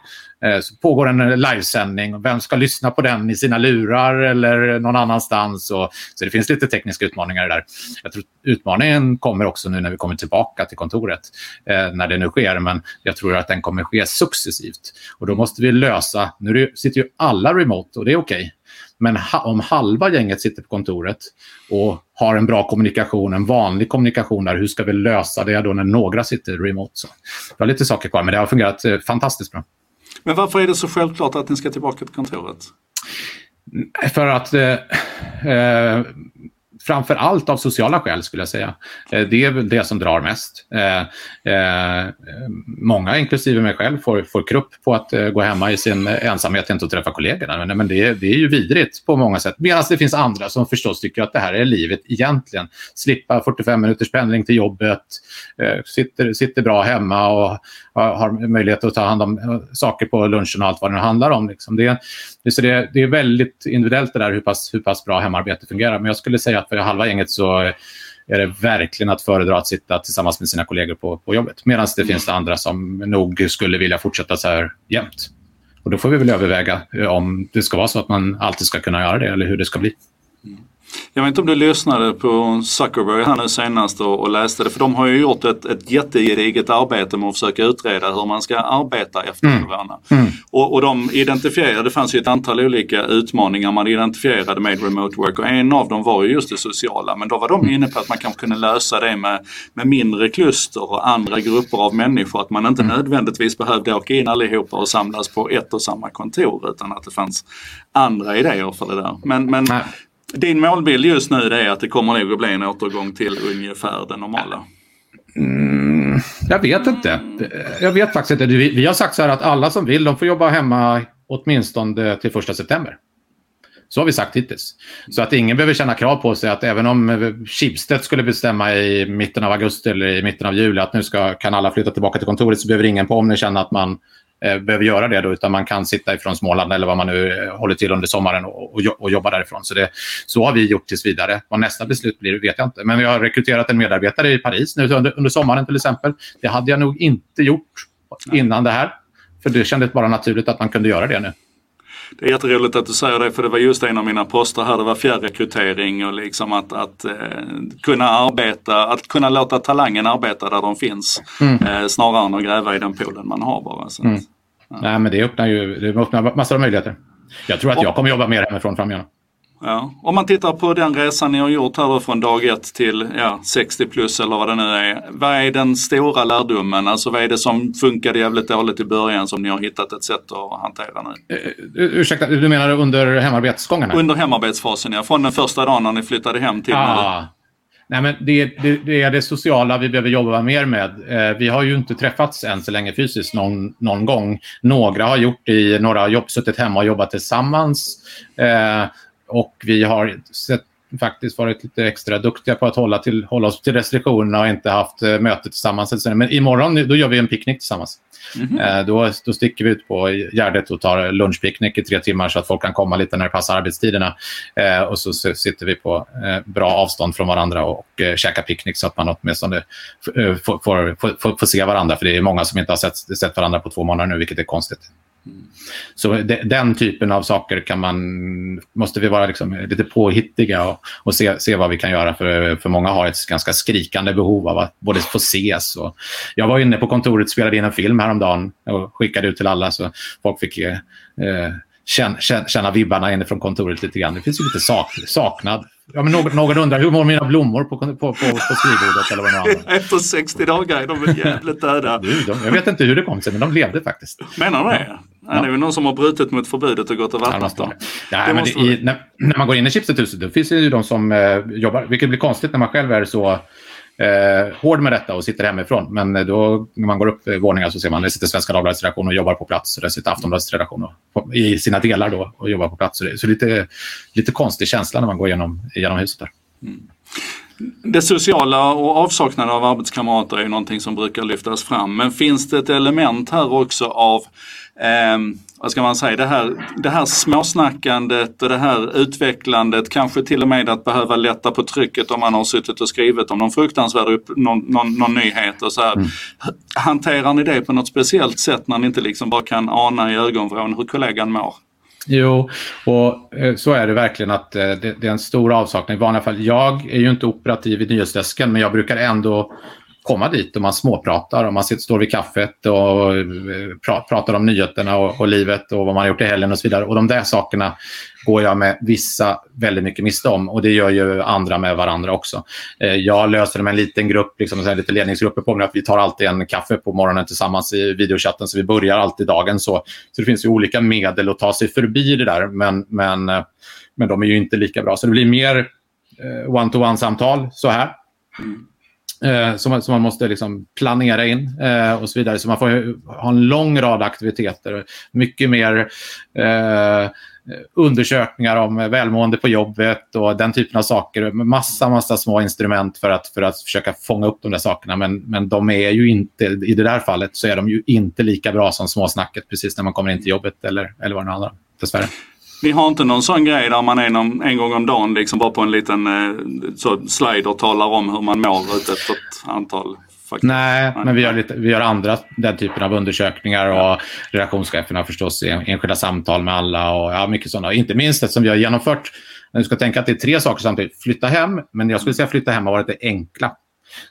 Eh, så pågår en livesändning. Vem ska lyssna på den i sina lurar eller någon annanstans? Så det finns lite tekniska utmaningar där. Jag tror utmaningen kommer också nu när vi kommer tillbaka till kontoret. När det nu sker. Men jag tror att den kommer ske successivt. Och då måste vi lösa... Nu sitter ju alla remote och det är okej. Okay. Men om halva gänget sitter på kontoret och har en bra kommunikation, en vanlig kommunikation där, hur ska vi lösa det då när några sitter remote? Så det har lite saker kvar, men det har fungerat eh, fantastiskt bra. Men varför är det så självklart att ni ska tillbaka till kontoret? För att eh, eh, framför allt av sociala skäl skulle jag säga. Eh, det är väl det som drar mest. Eh, eh, många, inklusive mig själv, får, får krupp på att eh, gå hemma i sin ensamhet och inte träffa kollegorna. Men, men det, det är ju vidrigt på många sätt. Medan det finns andra som förstås tycker att det här är livet egentligen. Slippa 45 minuters pendling till jobbet, eh, sitter, sitter bra hemma och har, möjlighet att ta hand om eh, saker på lunchen och allt vad det handlar om. Liksom. Det, det, så det, det är väldigt individuellt det där hur pass, hur pass bra hemarbete fungerar. Men jag skulle säga att för halva gänget så är det verkligen att föredra att sitta tillsammans med sina kollegor på, på jobbet. Medan det finns det andra som nog skulle vilja fortsätta så här jämt. Och då får vi väl överväga om det ska vara så att man alltid ska kunna göra det eller hur det ska bli. Jag vet inte om du lyssnade på Zuckerberg här nu senast och, och läste det. För de har ju gjort ett, ett jättegediget arbete med att försöka utreda hur man ska arbeta efter mm. corona. Mm. Och, och de identifierade, det fanns ju ett antal olika utmaningar man identifierade med remote work och en av dem var ju just det sociala. Men då var de mm. inne på att man kanske kunde lösa det med, med mindre kluster och andra grupper av människor. Att man inte mm. nödvändigtvis behövde åka in allihopa och samlas på ett och samma kontor utan att det fanns andra idéer för det där. Men, men din målbild just nu är att det kommer nog att bli en återgång till ungefär det normala? Mm, jag vet inte. Jag vet faktiskt inte. Vi, vi har sagt så här att alla som vill, de får jobba hemma åtminstone till första september. Så har vi sagt hittills. Så att ingen behöver känna krav på sig att även om Schibsted skulle bestämma i mitten av augusti eller i mitten av juli att nu ska, kan alla flytta tillbaka till kontoret så behöver ingen på om ni känna att man behöver göra det då, utan man kan sitta ifrån Småland eller vad man nu eh, håller till under sommaren och, och, och jobba därifrån. Så, det, så har vi gjort tills vidare. Vad nästa beslut blir vet jag inte. Men vi har rekryterat en medarbetare i Paris nu under, under sommaren till exempel. Det hade jag nog inte gjort innan det här. För det kändes bara naturligt att man kunde göra det nu. Det är jätteroligt att du säger det för det var just en av mina poster här. Det var fjärrekrytering och liksom att, att eh, kunna arbeta, att kunna låta talangen arbeta där de finns. Mm. Eh, snarare än att gräva i den poolen man har bara. Så mm. Ja. Nej men det öppnar ju det öppnar massor av möjligheter. Jag tror att och, jag kommer jobba mer hemifrån framöver. Ja. Om man tittar på den resan ni har gjort här då från dag ett till ja, 60 plus eller vad det nu är. Vad är den stora lärdomen? Alltså vad är det som funkade jävligt dåligt i början som ni har hittat ett sätt att hantera nu? Uh, ursäkta, du menar under hemarbetsgången? Under hemarbetsfasen ja, från den första dagen när ni flyttade hem till ah. Nej, men det, det, det, är det sociala vi behöver jobba mer med. Eh, vi har ju inte träffats än så länge fysiskt någon, någon gång. Några har gjort det i några jobb, suttit hemma och jobbat tillsammans. Eh, och vi har sett, faktiskt varit lite extra duktiga på att hålla, till, hålla oss till restriktionerna och inte haft eh, möte tillsammans. Men imorgon då gör vi en picknick tillsammans. Mm -hmm. då, då sticker vi ut på Gärdet och tar lunchpicknick i tre timmar så att folk kan komma lite när det passar arbetstiderna. Eh, och så, så, sitter vi på bra avstånd från varandra och, och eh, käkar picknick så att man åtminstone får, får, får, får, får se varandra. För det är många som inte har sett, sett varandra på två månader nu, vilket är konstigt. Så de, den typen av saker kan man, måste vi vara liksom lite påhittiga och, och se, se vad vi kan göra. För, för många har ett ganska skrikande behov av att både få ses. Och, jag var inne på kontoret och spelade in en film häromdagen och skickade ut till alla så folk fick eh, känna, känna vibbarna inifrån kontoret lite grann. Det finns ju lite sak, saknad Ja, men någon, någon undrar, hur mår mina blommor på, på, på, på skrivbordet? Eller vad det Efter 60 dagar är de väl jävligt döda. Du, de, jag vet inte hur det kom sig, men de levde faktiskt. Menar du det? Ja. Ja. Det är väl någon som har brutit mot förbudet och gått och vattnat dem. Ja, men det, i, när, när, man går in i chipsethuset, då finns det ju de som eh, jobbar, vilket blir konstigt när man själv är så eh, hård med detta och sitter hemifrån. Men eh, då när man går upp i våningar så ser man att det sitter Svenska Dagbladets redaktion och jobbar på plats. Och där sitter Aftonbladets redaktion och, i sina delar då och jobbar på plats. Så det, så lite, lite konstig känsla när man går igenom, igenom huset där. Mm. Det sociala och avsaknaden av arbetskamrater är någonting som brukar lyftas fram. Men finns det ett element här också av eh, vad ska man säga, det här, det här småsnackandet och det här utvecklandet, kanske till och med att behöva lätta på trycket om man har suttit och skrivit om någon fruktansvärd upp, någon, någon, någon nyhet och så här. Mm. Hanterar ni det på något speciellt sätt när ni inte liksom bara kan ana i ögonvrån hur kollegan mår? Jo, och eh, så är det verkligen att eh, det, det, är en stor avsaknad. I vanliga fall, jag är ju inte operativ i nyhetsdesken men jag brukar ändå komma dit och man småpratar och man sitter, står vid kaffet och eh, pra, pratar om nyheterna och, och, livet och vad man har gjort i helgen och så vidare. Och de där sakerna går jag med vissa väldigt mycket miste om och det gör ju andra med varandra också. Eh, jag löser det med en liten grupp, liksom, en lite ledningsgrupper på mig, att vi tar alltid en kaffe på morgonen tillsammans i videochatten så vi börjar alltid dagen så. Så det finns ju olika medel att ta sig förbi det där men, men, eh, men de är ju inte lika bra. Så det blir mer eh, one-to-one-samtal så här. Mm. Eh, som, som, man måste liksom planera in eh, och så vidare. Så man får ha en lång rad aktiviteter. Mycket mer eh, undersökningar om välmående på jobbet och den typen av saker. Massa, massa små instrument för att, för att försöka fånga upp de där sakerna. Men, men de är ju inte, i det där fallet så är de ju inte lika bra som småsnacket precis när man kommer in till jobbet eller, eller vad det handlar om, dessvärre. Ni har inte någon sån grej där man en, en gång om dagen liksom bara på en liten eh, så slider talar om hur man mår ut efter ett antal faktiskt. Nej, men vi gör, lite, vi gör andra den typen av undersökningar och redaktionscheferna förstås enskilda samtal med alla och ja, mycket sådana. Inte minst eftersom vi har genomfört, du ska tänka att det är tre saker samtidigt. Flytta hem, men jag skulle säga flytta hem har varit det enkla.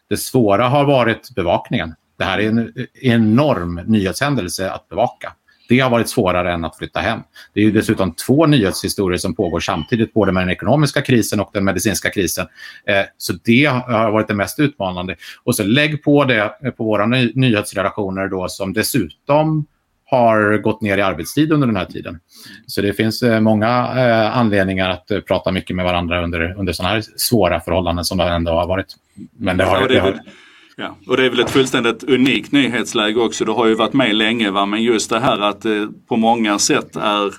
Det svåra har varit bevakningen. Det här är en enorm nyhetshändelse att bevaka. Det har varit svårare än att flytta hem. Det är ju dessutom två nyhetshistorier som pågår samtidigt, både med den ekonomiska krisen och den medicinska krisen. Eh, så det har varit det mest utmanande. Och så lägg på det eh, på våra ny nyhetsredaktioner då som dessutom har gått ner i arbetstid under den här tiden. Så det finns eh, många eh, anledningar att eh, prata mycket med varandra under, under sådana här svåra förhållanden som det ändå har varit. Men det har, ja, det, det har, Ja, och det är väl ett fullständigt unikt nyhetsläge också. Du har ju varit med länge va? men just det här att det på många sätt är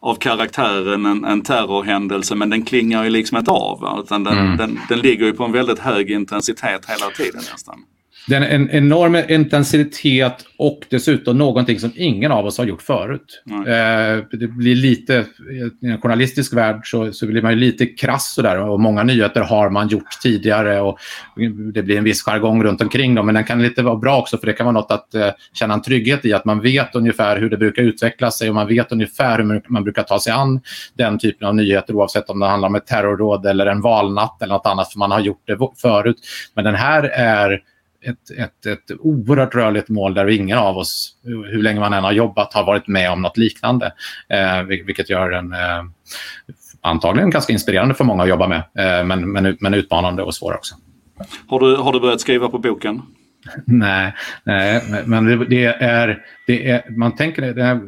av karaktären en, en terrorhändelse men den klingar ju liksom inte av. Va? Utan den, mm. den, den ligger ju på en väldigt hög intensitet hela tiden nästan. Det är en enorm intensitet och dessutom någonting som ingen av oss har gjort förut. Eh, det blir lite, i en journalistisk värld så, så blir man ju lite krass sådär och många nyheter har man gjort tidigare och det blir en viss jargong runt omkring dem. Men den kan lite vara bra också för det kan vara något att eh, känna en trygghet i att man vet ungefär hur det brukar utveckla sig och man vet ungefär hur man brukar ta sig an den typen av nyheter oavsett om det handlar om ett terrorråd eller en valnatt eller något annat för man har gjort det förut. Men den här är ett, ett, ett oerhört rörligt mål där ingen av oss, hur länge man än har jobbat, har varit med om något liknande. Eh, vilket gör den eh, antagligen ganska inspirerande för många att jobba med. Eh, men, men, men utmanande och svår också. Har du, har du börjat skriva på boken? Nej, nej men det, det, är, det är, man tänker det,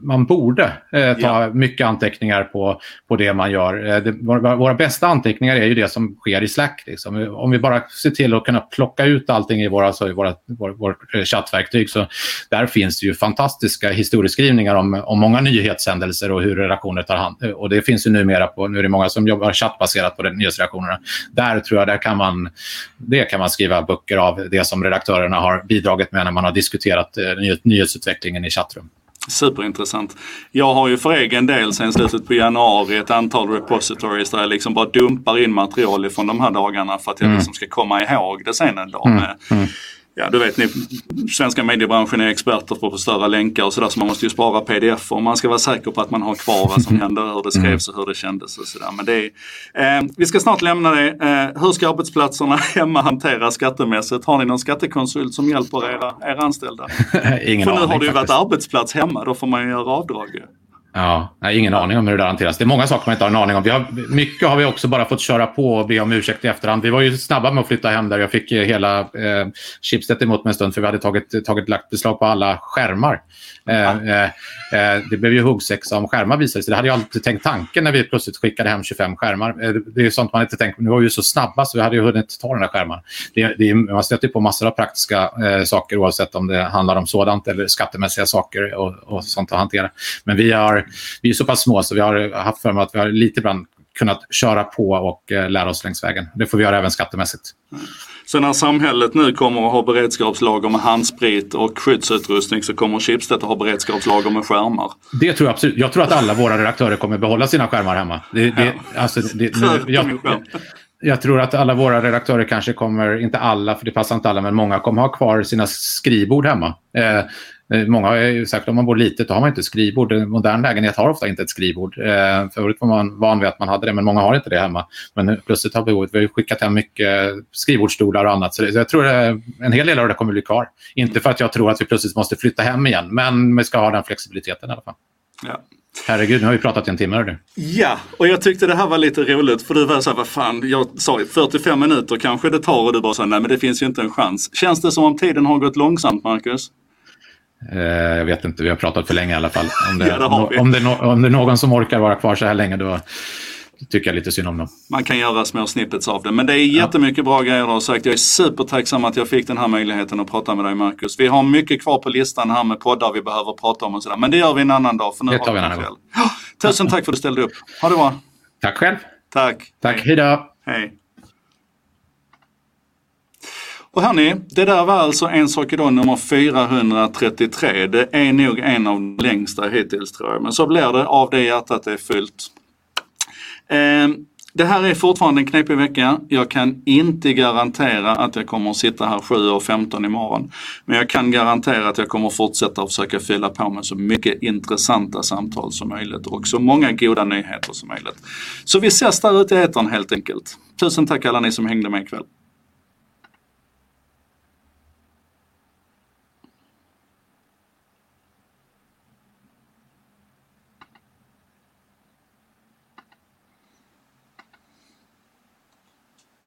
man borde eh, ta ja. mycket anteckningar på, på det man gör. Eh, det, våra, våra, bästa anteckningar är ju det som sker i Slack. Liksom. Om vi bara ser till att kunna plocka ut allting i våra, så i våra, vår, vårt eh, chattverktyg så där finns det ju fantastiska historieskrivningar om, om många nyhetshändelser och hur redaktioner tar hand Och det finns ju numera på, nu är det många som jobbar chattbaserat på nyhetsredaktionerna. Där tror jag, där kan man, det kan man skriva böcker av det som redaktörerna har bidragit med när man har diskuterat eh, nyhetsutvecklingen i chattrum. Superintressant. Jag har ju för egen del sen slutet på januari ett antal repositories där jag liksom bara dumpar in material från de här dagarna för att jag mm. liksom ska komma ihåg det sen en dag. Mm. Mm ja, du vet, ni, svenska mediebranschen är experter på att förstöra länkar och sådär så man måste ju spara pdf och man ska vara säker på att man har kvar vad som hände, hur det skrevs och hur det kändes och sådär. Men det är, eh, vi ska snart lämna det. Eh, hur ska arbetsplatserna hemma hantera skattemässigt? Har ni någon skattekonsult som hjälper era, era anställda? Ingen För nu aning, har det ju faktiskt. varit arbetsplats hemma, då får man ju göra avdrag. Ja, har ingen aning om hur det där hanteras. Det är många saker man inte har en aning om. Vi har, mycket har vi också bara fått köra på och be om ursäkt i efterhand. Vi var ju snabba med att flytta hem där. Jag fick hela eh, Schibsted emot mig en stund för vi hade tagit, tagit lagt beslag på alla skärmar. Eh, eh, eh, det blev ju huggsexa om skärmar visade sig. Det hade jag alltid tänkt tanken när vi plötsligt skickade hem 25 skärmar. Eh, det är sånt man inte tänkt. Nu var vi ju så snabba så vi hade ju hunnit ta den där skärmen. Det, det, man stöter på massor av praktiska eh, saker oavsett om det handlar om sådant eller skattemässiga saker och, och sånt att hantera. Men vi, har, vi är så pass små så vi har haft för mig att vi har lite ibland kunnat köra på och eh, lära oss längs vägen. Det får vi göra även skattemässigt. Så när samhället nu kommer att ha beredskapslager med handsprit och skyddsutrustning så kommer Schibsted att ha beredskapslager med skärmar? Det tror jag absolut. Jag tror att alla våra redaktörer kommer behålla sina skärmar hemma. Det, det, ja. alltså, det, nu, jag, jag tror att alla våra redaktörer kanske kommer, inte alla för det passar inte alla, men många kommer ha kvar sina skrivbord hemma. Eh, eh många har ju sagt att om man bor litet då har man inte skrivbord. En modern lägenhet har ofta inte ett skrivbord. Eh, förut var man van vid att man hade det, men många har inte det hemma. Men plötsligt har behovet, vi har skickat hem mycket skrivbordsstolar och annat. Så, det, så jag tror att en hel del av det kommer bli kvar. Inte för att jag tror att vi plötsligt måste flytta hem igen, men vi ska ha den flexibiliteten i alla fall. Ja. Herregud, nu har vi pratat i en timme. Ja, och jag tyckte det här var lite roligt för du var så här, vad fan, jag sa 45 minuter kanske det tar och du bara sa nej men det finns ju inte en chans. Känns det som om tiden har gått långsamt Marcus? Eh, jag vet inte, vi har pratat för länge i alla fall. Om det, ja, det om, om, det, om det är någon som orkar vara kvar så här länge då tycker jag lite synd om dem. Man kan göra små snippets av det. Men det är jättemycket ja. bra grejer du har sagt. Jag är supertacksam att jag fick den här möjligheten att prata med dig Marcus. Vi har mycket kvar på listan här med poddar vi behöver prata om och sådär. Men det gör vi en annan dag. För nu det tar vi en annan gång. Tusen tack för att du ställde upp. Ha det bra. Tack själv. Tack. Tack. Hej då. Hej. Och hörni, det där var alltså En sak idag nummer 433. Det är nog en av de längsta hittills tror jag. Men så blir det av det hjärtat är fyllt. Ehm, det här är fortfarande en knepig vecka. Jag kan inte garantera att jag kommer att sitta här 7.15 imorgon. Men jag kan garantera att jag kommer att fortsätta att försöka fylla på med så mycket intressanta samtal som möjligt och så många goda nyheter som möjligt. Så vi ses där ute i etern helt enkelt. Tusen tack alla ni som hängde med ikväll.